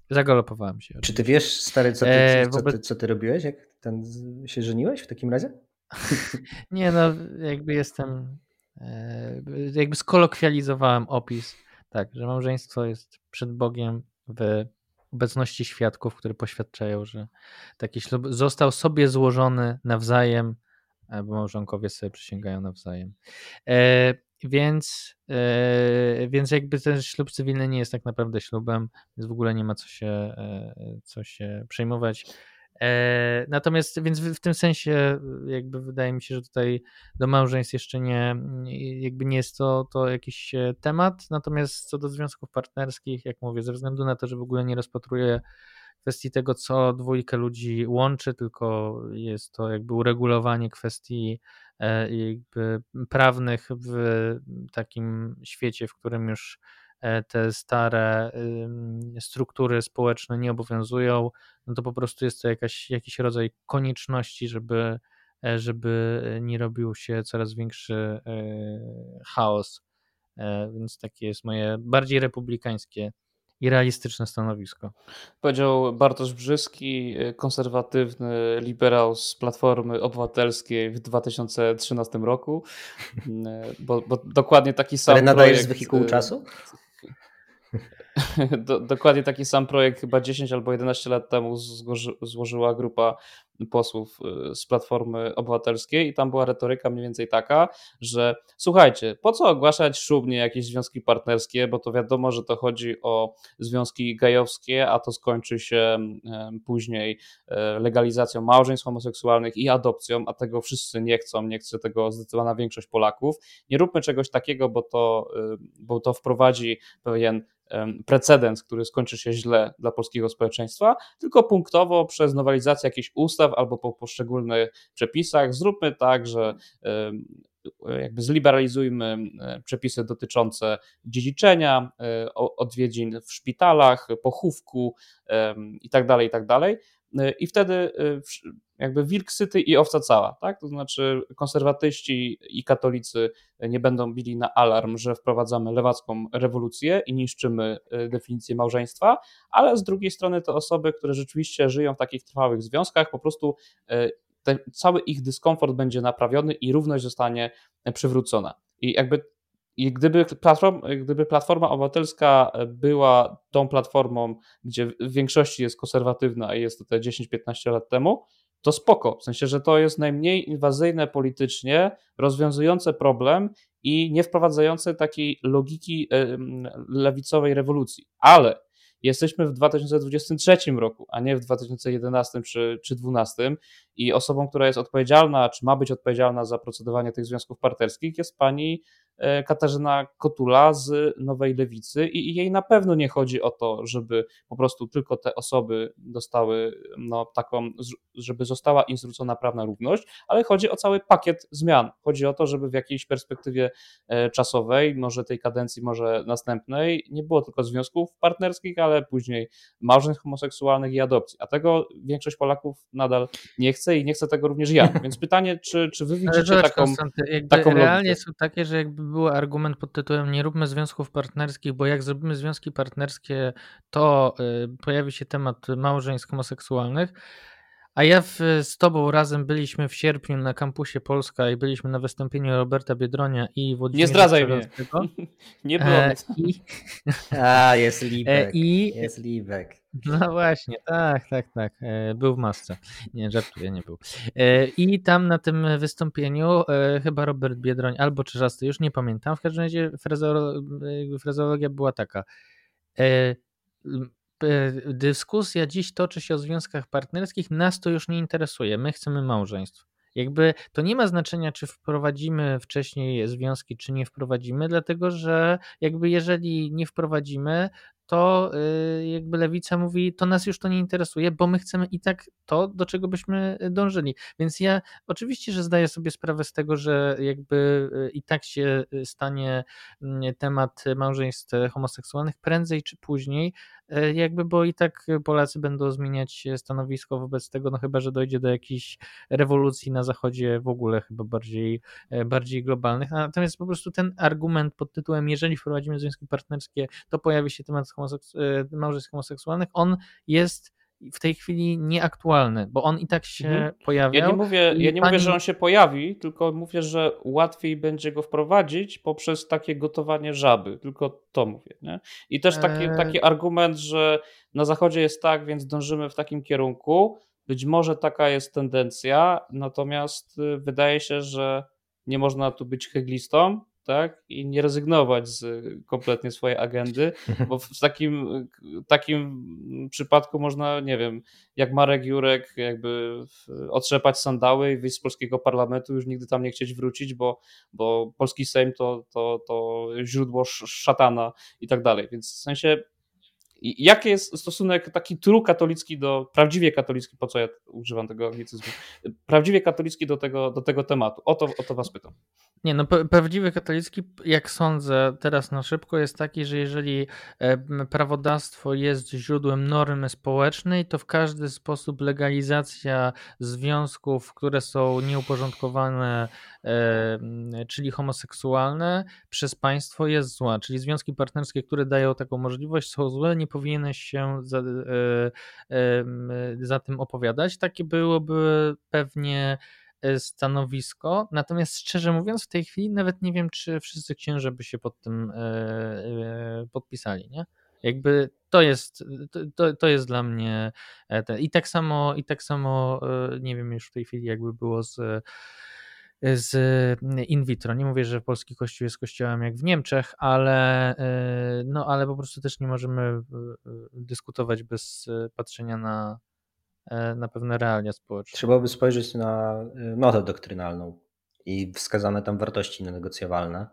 zagalopowałem się. Czy ty wiesz, stary, co ty, e, co, ty, co ty robiłeś, jak ten się żeniłeś w takim razie? nie no, jakby jestem, e, jakby skolokwializowałem opis, tak, że małżeństwo jest przed Bogiem w obecności świadków, które poświadczają, że taki ślub został sobie złożony nawzajem, e, bo małżonkowie sobie przysięgają nawzajem. E, więc, e, więc jakby ten ślub cywilny nie jest tak naprawdę ślubem, więc w ogóle nie ma co się, e, co się przejmować. E, natomiast więc w, tym sensie jakby wydaje mi się, że tutaj do małżeństw jeszcze nie, jakby nie jest to, to jakiś e, temat, natomiast co do związków partnerskich, jak mówię, ze względu na to, że w ogóle nie rozpatruję kwestii tego, co dwójkę ludzi łączy, tylko jest to jakby uregulowanie kwestii e, jakby prawnych w takim świecie, w którym już te stare struktury społeczne nie obowiązują, no to po prostu jest to jakaś, jakiś rodzaj konieczności, żeby, e, żeby nie robił się coraz większy e, chaos. Więc takie jest moje bardziej republikańskie i realistyczne stanowisko. Powiedział Bartosz Brzyski, konserwatywny liberał z Platformy Obywatelskiej w 2013 roku, bo, bo dokładnie taki sam Ale nadajesz projekt... z wehikułu czasu? Do, dokładnie taki sam projekt chyba 10 albo 11 lat temu złoży, złożyła grupa posłów y, z Platformy Obywatelskiej i tam była retoryka mniej więcej taka, że słuchajcie, po co ogłaszać szumnie jakieś związki partnerskie, bo to wiadomo, że to chodzi o związki gejowskie, a to skończy się później e, legalizacją małżeństw homoseksualnych i adopcją, a tego wszyscy nie chcą, nie chce tego zdecydowana większość Polaków. Nie róbmy czegoś takiego, bo to, y, bo to wprowadzi pewien precedens, który skończy się źle dla polskiego społeczeństwa, tylko punktowo przez nowelizację jakichś ustaw albo po poszczególnych przepisach zróbmy tak, że jakby zliberalizujmy przepisy dotyczące dziedziczenia, odwiedzin w szpitalach, pochówku itd., tak itd. Tak I wtedy jakby wilk syty i owca cała, tak? To znaczy konserwatyści i katolicy nie będą bili na alarm, że wprowadzamy lewacką rewolucję i niszczymy e, definicję małżeństwa, ale z drugiej strony te osoby, które rzeczywiście żyją w takich trwałych związkach, po prostu e, ten, cały ich dyskomfort będzie naprawiony i równość zostanie przywrócona. I jakby i gdyby, platform, gdyby Platforma Obywatelska była tą platformą, gdzie w większości jest konserwatywna, a jest to te 10-15 lat temu, to spoko. W sensie, że to jest najmniej inwazyjne politycznie, rozwiązujące problem i nie wprowadzające takiej logiki lewicowej rewolucji. Ale jesteśmy w 2023 roku, a nie w 2011 czy, czy 2012 i osobą, która jest odpowiedzialna, czy ma być odpowiedzialna za procedowanie tych związków partnerskich jest pani Katarzyna Kotula z Nowej Lewicy i jej na pewno nie chodzi o to, żeby po prostu tylko te osoby dostały no, taką, żeby została im zwrócona prawna równość, ale chodzi o cały pakiet zmian. Chodzi o to, żeby w jakiejś perspektywie e, czasowej, może tej kadencji, może następnej, nie było tylko związków partnerskich, ale później małżeństw homoseksualnych i adopcji. A tego większość Polaków nadal nie chce i nie chce tego również ja. Więc pytanie, czy, czy wy widzicie taką, taką realnie są takie, że jakby był argument pod tytułem nie róbmy związków partnerskich, bo jak zrobimy związki partnerskie, to y, pojawi się temat małżeństw homoseksualnych. A ja w, z Tobą razem byliśmy w sierpniu na kampusie Polska i byliśmy na wystąpieniu Roberta Biedronia i Włodzimierza Nie zdradzaj mnie. Nie było. E, i, A, jest Libek. E, I, jest Libek. No właśnie, tak, tak, tak. E, był w masce. Nie, żartuję, nie był. E, I tam na tym wystąpieniu e, chyba Robert Biedroń albo Czyżasty, już nie pamiętam. W każdym razie frazeologia była taka. Dyskusja dziś toczy się o związkach partnerskich, nas to już nie interesuje. My chcemy małżeństw. Jakby to nie ma znaczenia, czy wprowadzimy wcześniej związki, czy nie wprowadzimy, dlatego że jakby jeżeli nie wprowadzimy, to y, jakby lewica mówi, to nas już to nie interesuje, bo my chcemy i tak to, do czego byśmy dążyli. Więc ja oczywiście, że zdaję sobie sprawę z tego, że jakby y, i tak się stanie mm, temat małżeństw homoseksualnych prędzej czy później, jakby, bo i tak Polacy będą zmieniać stanowisko wobec tego, no chyba, że dojdzie do jakiejś rewolucji na zachodzie w ogóle chyba bardziej, e, bardziej globalnych. Natomiast po prostu ten argument pod tytułem, jeżeli wprowadzimy związki partnerskie, to pojawi się temat homoseks- e, małżeństw homoseksualnych, on jest w tej chwili nieaktualny, bo on i tak się mhm. pojawiał. Ja nie, mówię, ja nie pani... mówię, że on się pojawi, tylko mówię, że łatwiej będzie go wprowadzić poprzez takie gotowanie żaby, tylko to mówię. Nie? I też taki, eee... taki argument, że na zachodzie jest tak, więc dążymy w takim kierunku. Być może taka jest tendencja, natomiast y, wydaje się, że nie można tu być hyglistą, tak? I nie rezygnować z kompletnie swojej agendy, bo w takim, takim przypadku można, nie wiem, jak Marek Jurek jakby otrzepać sandały i wyjść z polskiego parlamentu, już nigdy tam nie chcieć wrócić, bo, bo polski Sejm to, to, to źródło szatana i tak dalej. Więc w sensie Jaki jest stosunek taki true katolicki do, prawdziwie katolicki, po co ja używam tego anglicyzmu, prawdziwie katolicki do tego, do tego tematu? O to, o to was pytam. Nie, no prawdziwy katolicki, jak sądzę teraz na szybko, jest taki, że jeżeli prawodawstwo jest źródłem normy społecznej, to w każdy sposób legalizacja związków, które są nieuporządkowane, czyli homoseksualne, przez państwo jest zła. Czyli związki partnerskie, które dają taką możliwość, są złe, nie powinieneś się za, e, za tym opowiadać. Takie byłoby pewnie E, stanowisko. Natomiast szczerze mówiąc, w tej chwili nawet nie wiem, czy wszyscy księże by się pod tym e, podpisali, nie? Jakby to jest, to, to jest dla mnie i tak samo, i tak samo nie wiem już w tej chwili jakby było z z in vitro. Nie mówię, że polski kościół jest kościołem jak w Niemczech, ale, no, ale po prostu też nie możemy dyskutować bez patrzenia na, na pewne realia społeczne. Trzeba by spojrzeć na notę doktrynalną i wskazane tam wartości nenegocjowalne.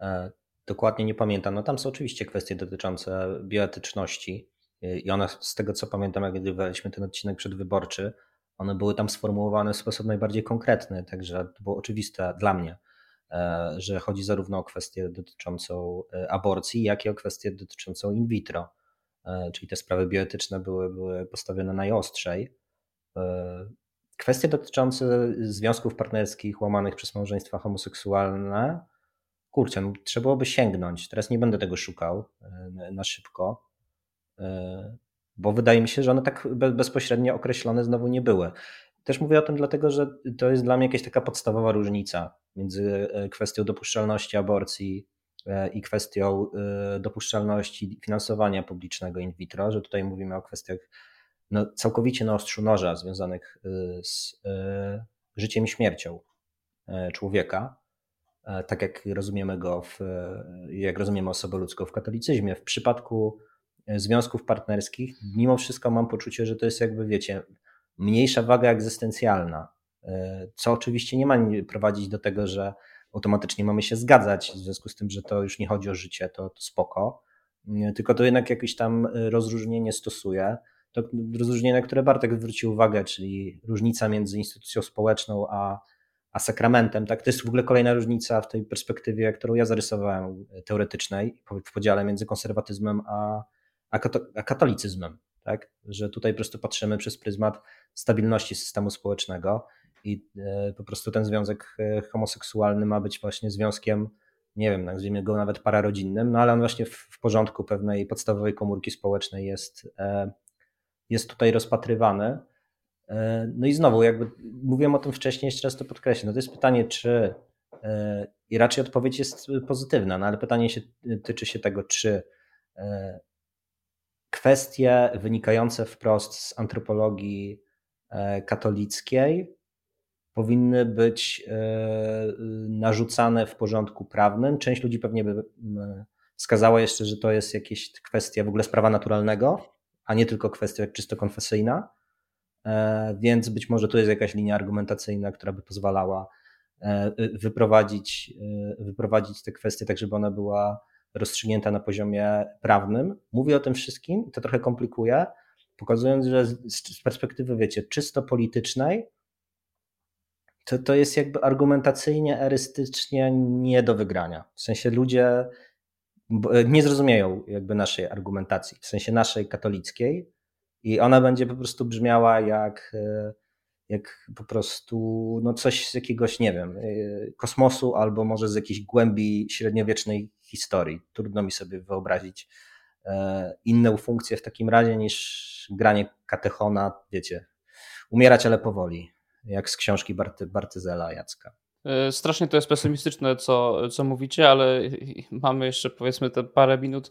E, dokładnie nie pamiętam. No tam są oczywiście kwestie dotyczące bioetyczności i one z tego co pamiętam, jak nagrywaliśmy ten odcinek przedwyborczy, one były tam sformułowane w sposób najbardziej konkretny, także to było oczywiste dla mnie. że chodzi zarówno o kwestię dotyczącą aborcji, jak i o kwestię dotyczącą in vitro. Czyli te sprawy bioetyczne były, były postawione najostrzej. Kwestie dotyczące związków partnerskich łamanych przez małżeństwa homoseksualne, kurczę, no, trzeba byłoby sięgnąć. Teraz nie będę tego szukał na szybko, bo wydaje mi się, że one tak bezpośrednio określone znowu nie były. Też mówię o tym dlatego, że to jest dla mnie jakaś taka podstawowa różnica między e, kwestią dopuszczalności aborcji e, i kwestią e, dopuszczalności finansowania publicznego in vitro, że tutaj mówimy o kwestiach no, całkowicie na ostrzu noża związanych z życiem i śmiercią człowieka, tak jak rozumiemy go, w, jak rozumiemy osobę ludzką w katolicyzmie. W przypadku związków partnerskich, mimo wszystko mam poczucie, że to jest jakby, wiecie, mniejsza waga egzystencjalna, e, co oczywiście nie ma prowadzić do tego, że automatycznie mamy się zgadzać, w związku z tym, że to już nie chodzi o życie, to, to spoko, tylko to jednak jakieś tam rozróżnienie stosuje. To rozróżnienie, na które Bartek zwrócił uwagę, czyli różnica między instytucją społeczną a, a sakramentem, tak? To jest w ogóle kolejna różnica w tej perspektywie, którą ja zarysowałem, teoretycznej, w podziale między konserwatyzmem a, a, katolicyzmem, tak? Że tutaj po prostu patrzymy przez pryzmat stabilności systemu społecznego i e, po prostu ten związek e, homoseksualny ma być właśnie związkiem, nie wiem, nazwijmy go nawet pararodzinnym, no ale on właśnie w porządku pewnej podstawowej komórki społecznej jest, e, jest tutaj rozpatrywany. No i znowu, jakby mówiłem o tym wcześniej, jeszcze raz to podkreślę. No to jest pytanie, czy i raczej odpowiedź jest pozytywna, no ale pytanie się, tyczy się tego, czy kwestie wynikające wprost z antropologii e, katolickiej powinny być e, narzucane w porządku prawnym. Część ludzi pewnie by wskazała jeszcze, że to jest jakieś kwestia w ogóle sprawa naturalnego, a nie tylko kwestia czysto konfesyjna. E, więc być może tu jest jakaś linia argumentacyjna, która by pozwalała wyprowadzić, wyprowadzić te kwestie tak, żeby ona była rozstrzygnięta na poziomie prawnym. Mówię o tym wszystkim to trochę komplikuje, pokazując, że z perspektywy, wiecie, czysto politycznej, to, to jest jakby argumentacyjnie, erystycznie nie do wygrania. W sensie ludzie e, nie zrozumieją jakby naszej argumentacji, w sensie naszej katolickiej i ona będzie po prostu brzmiała jak e, jak po prostu no coś z jakiegoś, nie wiem, y, kosmosu albo może z jakiejś głębi średniowiecznej historii. Trudno mi sobie wyobrazić e, inną funkcję w takim razie niż granie katechona, wiecie, umierać ale powoli, jak z książki Barty, Bartyzela Jacka. E, strasznie to jest pesymistyczne, co, co mówicie, ale mamy jeszcze powiedzmy te parę minut.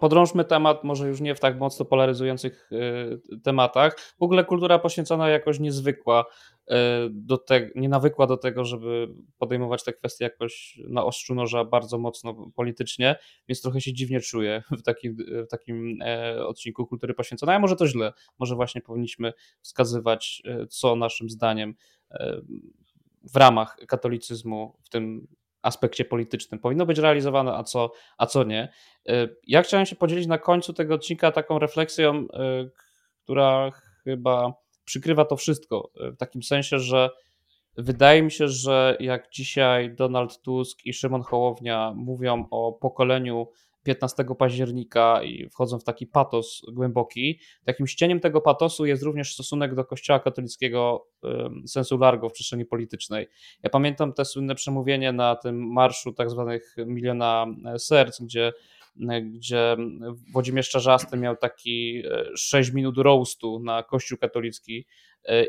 podrążmy temat, może już nie w tak mocno polaryzujących e, tematach. W ogóle kultura poświęcona jakoś niezwykła, e, do te, nie nawykła do tego, żeby podejmować te kwestie jakoś na ostrzu noża bardzo mocno politycznie, więc trochę się dziwnie czuję w takim, w takim odcinku kultury poświęconej. A może to źle, może właśnie powinniśmy wskazywać, co naszym zdaniem w ramach katolicyzmu w tym aspekcie politycznym powinno być realizowane, a co, a co nie. E, ja chciałem się podzielić na końcu tego odcinka taką refleksją, e, która chyba przykrywa to wszystko, e, w takim sensie, że wydaje mi się, że jak dzisiaj Donald Tusk i Szymon Hołownia mówią o pokoleniu 15 października i wchodzą w taki patos głęboki. Takim ścieniem tego patosu jest również stosunek do Kościoła katolickiego sensu largo w przestrzeni politycznej. Ja pamiętam te słynne przemówienie na tym marszu tak zwanych miliona e, serc, gdzie gdzie Włodzimierz Czarzasty miał taki 6 e, minut roastu na Kościół katolicki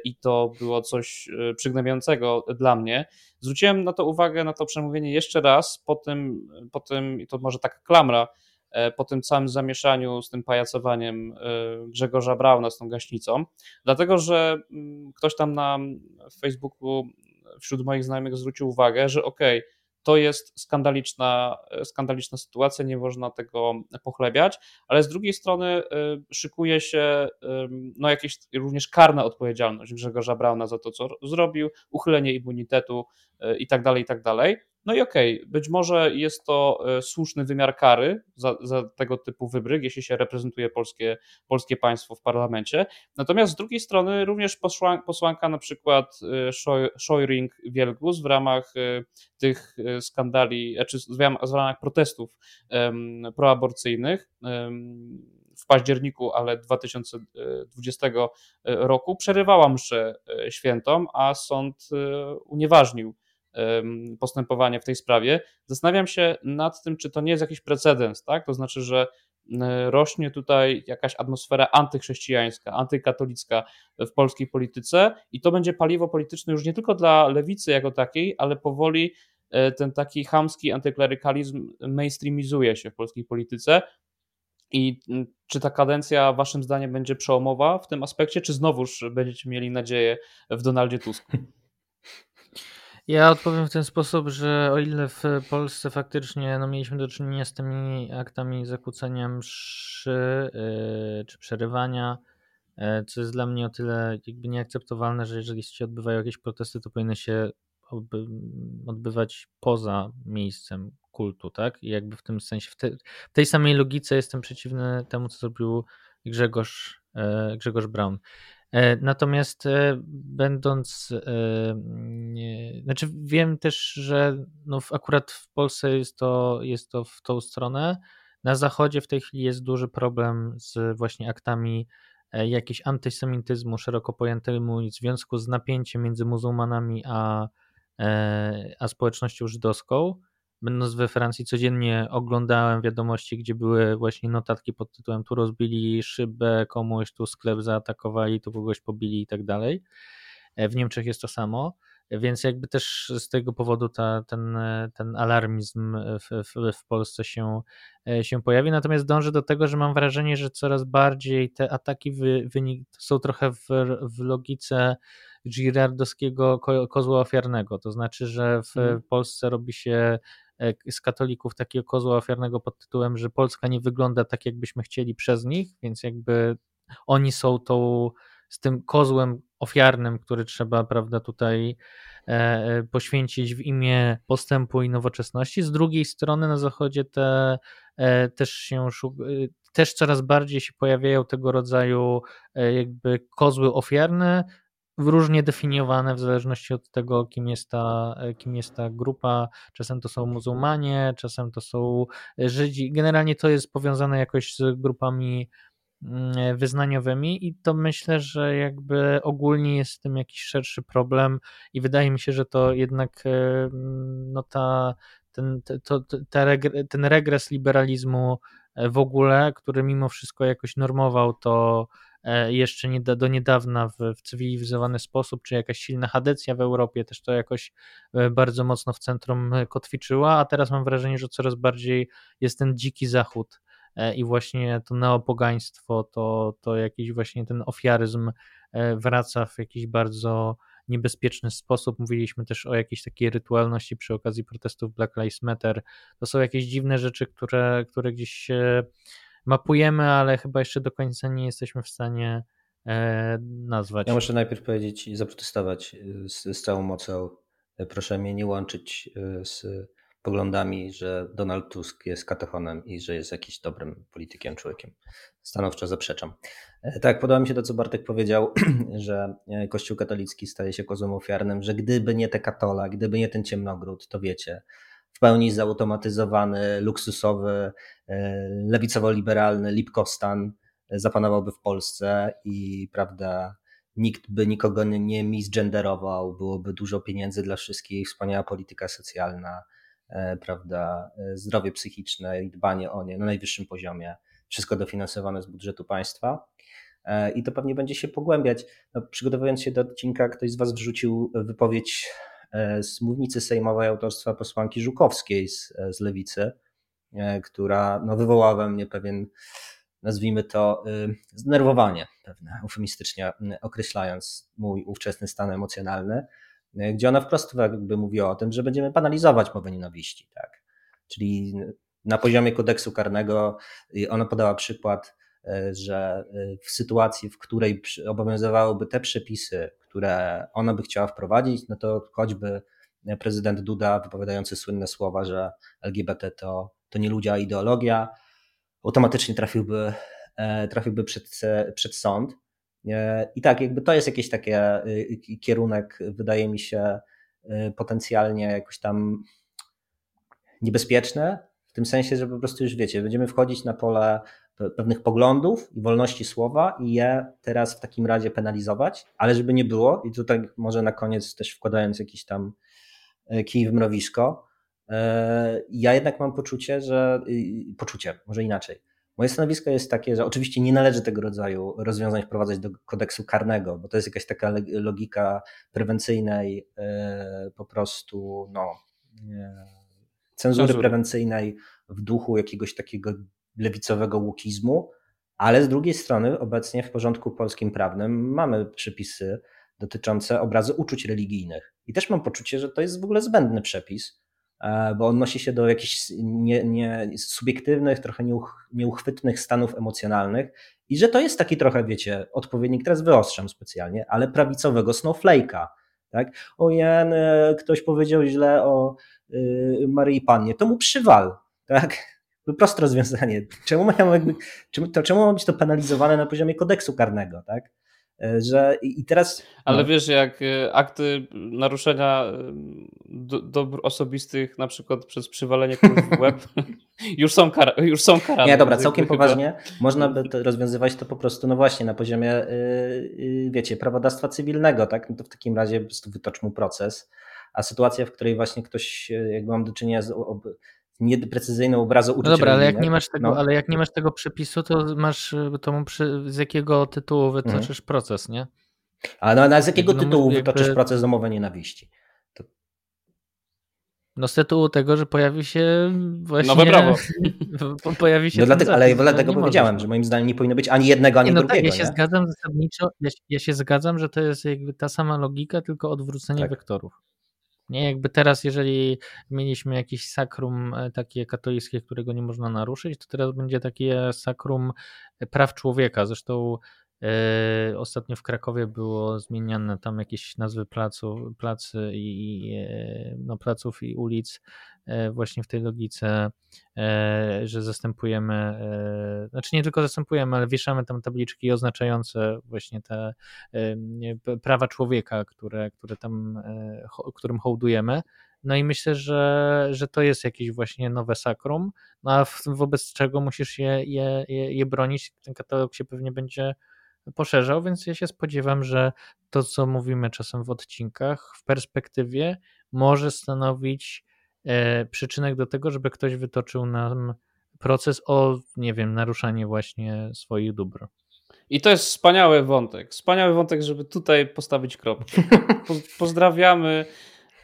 i to było coś przygnębiającego dla mnie. Zwróciłem na to uwagę, na to przemówienie jeszcze raz, po tym, po tym i to może taka klamra, po tym całym zamieszaniu z tym pajacowaniem Grzegorza Brauna z tą gaśnicą, dlatego że ktoś tam na Facebooku wśród moich znajomych zwrócił uwagę, że okej, okay, to jest skandaliczna, skandaliczna sytuacja, nie można tego pochlebiać, ale z drugiej strony y, szykuje się no, jakieś również karna odpowiedzialność Grzegorza Brauna za to, co zrobił, uchylenie immunitetu y, i No i okej, okay, być może jest to e, słuszny wymiar kary za, za, tego typu wybryk, jeśli się reprezentuje polskie, polskie państwo w parlamencie. Natomiast z drugiej strony również posłanka na przykład Szojring-Wielgus w ramach tych skandali, czy w ramach protestów proaborcyjnych w październiku, ale 2020 roku przerywała mszę e, świętą, a sąd e, unieważnił postępowanie w tej sprawie. Zastanawiam się nad tym, czy to nie jest jakiś precedens, tak? To znaczy, że rośnie tutaj jakaś atmosfera antychrześcijańska, antykatolicka w polskiej polityce i to będzie paliwo polityczne już nie tylko dla lewicy jako takiej, ale powoli e, ten taki chamski antyklerykalizm mainstreamizuje się w polskiej polityce. I czy ta kadencja waszym zdaniem będzie przełomowa w tym aspekcie, czy znowuż będziecie mieli nadzieję w Donaldzie Tusku? Ja odpowiem w ten sposób, że o ile w Polsce faktycznie no, mieliśmy do czynienia z tymi aktami zakłócenia mszy yy, czy przerywania, yy, co jest dla mnie o tyle jakby nieakceptowalne, że jeżeli się odbywają jakieś protesty, to powinny się odbywać poza miejscem kultu, tak? I jakby w tym sensie, w, te, w tej samej logice jestem przeciwny temu, co zrobił Grzegorz, yy, Grzegorz Braun. E, natomiast e, będąc, e, znaczy wiem też, że no akurat w Polsce jest to, jest to w tą stronę. Na zachodzie w tej chwili jest duży problem z właśnie aktami jakiegoś antysemityzmu szeroko pojętemu w związku z napięciem między muzułmanami a, a społecznością żydowską będąc we Francji codziennie oglądałem wiadomości, gdzie były właśnie notatki pod tytułem tu rozbili szybę komuś, tu sklep zaatakowali, tu kogoś pobili i tak dalej. E, w Niemczech jest to samo, więc jakby też z tego powodu ta, ten, ten alarmizm w, w, w Polsce się, e, się pojawi. Natomiast dążę do tego, że mam wrażenie, że coraz bardziej te ataki wy, wynik, są trochę w, w logice girardowskiego ko, kozła ofiarnego. To znaczy, że w hmm. Polsce robi się z katolików takiego kozła ofiarnego pod tytułem, że Polska nie wygląda tak, jakbyśmy chcieli przez nich, więc jakby oni są tą z tym kozłem ofiarnym, który trzeba, prawda, tutaj e, e, poświęcić w imię postępu i nowoczesności. Z drugiej strony na zachodzie te też się też coraz bardziej się pojawiają tego rodzaju jakby kozły ofiarne, różnie definiowane w zależności od tego, kim jest ta, kim jest ta grupa. Czasem to są muzułmanie, czasem to są Żydzi. Generalnie to jest powiązane jakoś z grupami mm, wyznaniowymi i to myślę, że jakby ogólnie jest z tym jakiś szerszy problem i wydaje mi się, że to jednak no ta, ten, to, regre, ten regres liberalizmu w ogóle, który mimo wszystko jakoś normował to E, jeszcze nie, do niedawna w, w cywilizowany sposób, czy jakaś silna hadecja w Europie też to jakoś e, bardzo mocno w centrum e, kotwiczyła, a teraz mam wrażenie, że coraz bardziej jest ten dziki zachód i właśnie to neopogaństwo, to, to jakiś właśnie ten ofiaryzm wraca w jakiś bardzo niebezpieczny sposób. Mówiliśmy też o jakiejś takiej rytualności przy okazji protestów Black Lives Matter. To są jakieś dziwne rzeczy, które, które gdzieś się mapujemy, ale chyba jeszcze do końca nie jesteśmy w stanie e, nazwać. Ja muszę najpierw powiedzieć i zaprotestować e, z, z całą mocą. E, proszę mnie nie łączyć z poglądami, że Donald Tusk jest katochonem i że jest jakiś dobrym politykiem, człowiekiem. Stanowczo zaprzeczam. Tak, podoba mi się to, co Bartek powiedział, że Kościół katolicki staje się kozłem ofiarnym, że gdyby nie te katola, gdyby nie ten ciemnogród, to wiecie, w pełni zautomatyzowany, luksusowy, e, lewicowo-liberalny Lipkostan e, zapanowałby w Polsce i prawda, nikt by nikogo nie misgenderował, byłoby dużo pieniędzy dla wszystkich, wspaniała polityka socjalna, e, prawda, zdrowie psychiczne i dbanie o nie na najwyższym poziomie, wszystko dofinansowane z budżetu państwa. I to pewnie będzie się pogłębiać. No, przygotowując się do odcinka, ktoś z Was wrzucił wypowiedź z mównicy sejmowej autorstwa posłanki Żukowskiej z, e, z Lewicy, e, która no, wywołała we mnie pewien, nazwijmy to, zdenerwowanie, pewne, eufemistycznie określając mój ówczesny stan emocjonalny, gdzie ona wprost jakby mówiła o tym, że będziemy banalizować mowę nienawiści. Tak? Czyli na poziomie kodeksu karnego ona podała przykład, że w sytuacji, w której obowiązywałyby te przepisy, które ona by chciała wprowadzić, no to choćby prezydent Duda wypowiadający słynne słowa, że LGBT to, to nie ludzie, a ideologia, automatycznie trafiłby, trafiłby przed, przed sąd. I tak, jakby to jest jakiś taki kierunek, wydaje mi się, potencjalnie jakoś tam niebezpieczny, w tym sensie, że po prostu już wiecie, będziemy wchodzić na pole pewnych poglądów i wolności słowa i je teraz w takim razie penalizować, ale żeby nie było, i tutaj może na koniec też wkładając jakiś tam e, kij w mrowisko, e, ja jednak mam poczucie, że poczucie, może inaczej. Moje stanowisko jest takie, że oczywiście nie należy tego rodzaju rozwiązań wprowadzać do kodeksu karnego, bo to jest jakaś taka logika prewencyjnej, e, po prostu no, cenzury prewencyjnej w duchu jakiegoś takiego lewicowego łukizmu, ale z drugiej strony obecnie w porządku polskim prawnym mamy przepisy dotyczące obrazy uczuć religijnych. I też mam poczucie, że to jest w ogóle zbędny przepis, e, bo odnosi się do jakichś nie, nie, subiektywnych, trochę nieuch, nieuchwytnych stanów emocjonalnych i że to jest taki trochę, wiecie, odpowiednik, teraz wyostrzam specjalnie, ale prawicowego snowflake'a. Tak? O Jan, ktoś powiedział źle o y, Maryi Pannie, to mu przywal. Tak? Proste rozwiązanie. Czemu, mają jakby, czemu, to, czemu ma być to penalizowane na poziomie kodeksu karnego, tak? E, że i teraz. Ale no. wiesz, jak e, akty naruszenia e, dóbr osobistych, na przykład przez przywalenie w web, już są, kar już są karane. Nie, dobra, całkiem poważnie. Można by to rozwiązywać to po prostu, no właśnie, na poziomie, yy, wiecie, prawodawstwa cywilnego, tak? No to w takim razie po prostu wytocz mu proces. A sytuacja, w której właśnie ktoś, jakby mam do czynienia z nieprecyzyjną obrazu uczucia. No dobra, ale jak, nie masz tego, no. ale jak nie masz tego przepisu, to masz to przy, z jakiego tytułu wytoczysz mhm. proces, nie? A no, no z jakiego no, tytułu jakby... wytoczysz proces o mowę nienawiści? To... No z tytułu tego, że pojawi się właśnie... Nowe prawo. pojawi się no dlatego, Ale dlatego powiedziałem, że moim zdaniem nie powinno być ani jednego, ani nie, no tak, drugiego. Tak, ja się nie? zgadzam zasadniczo, ja, ja, się zgadzam, że to jest jakby ta sama logika, tylko odwrócenie tak. wektorów. Nie, jakby teraz, jeżeli mieliśmy jakieś sakrum e, takie katolickie, którego nie można naruszyć, to teraz będzie takie sakrum praw człowieka. Zresztą e, ostatnio w Krakowie było zmieniane tam jakieś nazwy placu, i, e, no, placów i ulic E, właśnie w tej logice, e, że zastępujemy, e, znaczy nie tylko zastępujemy, ale wieszamy tam tabliczki oznaczające właśnie te prawa człowieka, które, które tam, którym hołdujemy. No i myślę, że, że to jest jakieś właśnie nowe sakrum, no a wobec czego musisz je, je, je, je bronić. Ten katalog się pewnie będzie poszerzał, więc ja się spodziewam, że to, co mówimy czasem w odcinkach, w perspektywie może stanowić E, przyczynek do tego, żeby ktoś wytoczył nam proces o, nie wiem, naruszanie właśnie swoich dóbr. I to jest wspaniały wątek. Wspaniały wątek, żeby tutaj postawić kropkę. Pozdrawiamy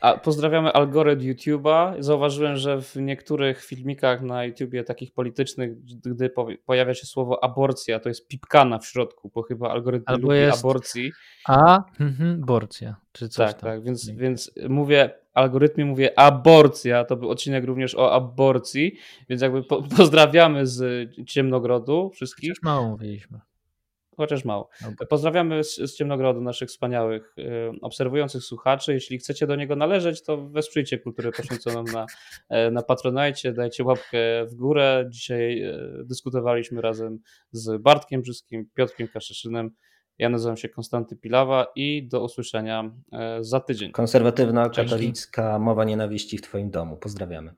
a pozdrawiamy algorytm YouTube'a. Zauważyłem, że w niektórych filmikach na YouTubie takich politycznych, gdy pojawia się słowo aborcja, to jest pipkana w środku, bo chyba algorytm Albo lubi jest aborcji. A, mhm, aborcja, czy coś Tak, tam. tak, więc, więc mówię, algorytmie mówię aborcja, to był odcinek również o aborcji, więc jakby po, pozdrawiamy z Ciemnogrodu wszystkich. Już mało mówiliśmy chociaż mało. Pozdrawiamy z, z Ciemnogrodu naszych wspaniałych y, obserwujących słuchaczy. Jeśli chcecie do niego należeć, to wesprzyjcie kulturę poświęconą na, y, na Patronite, dajcie łapkę w górę. Dzisiaj y, dyskutowaliśmy razem z Bartkiem Brzyskim, Piotrkiem Kaszeszynem. Ja nazywam się Konstanty Pilawa i do usłyszenia za tydzień. Konserwatywna, katolicka mowa nienawiści w Twoim domu. Pozdrawiamy.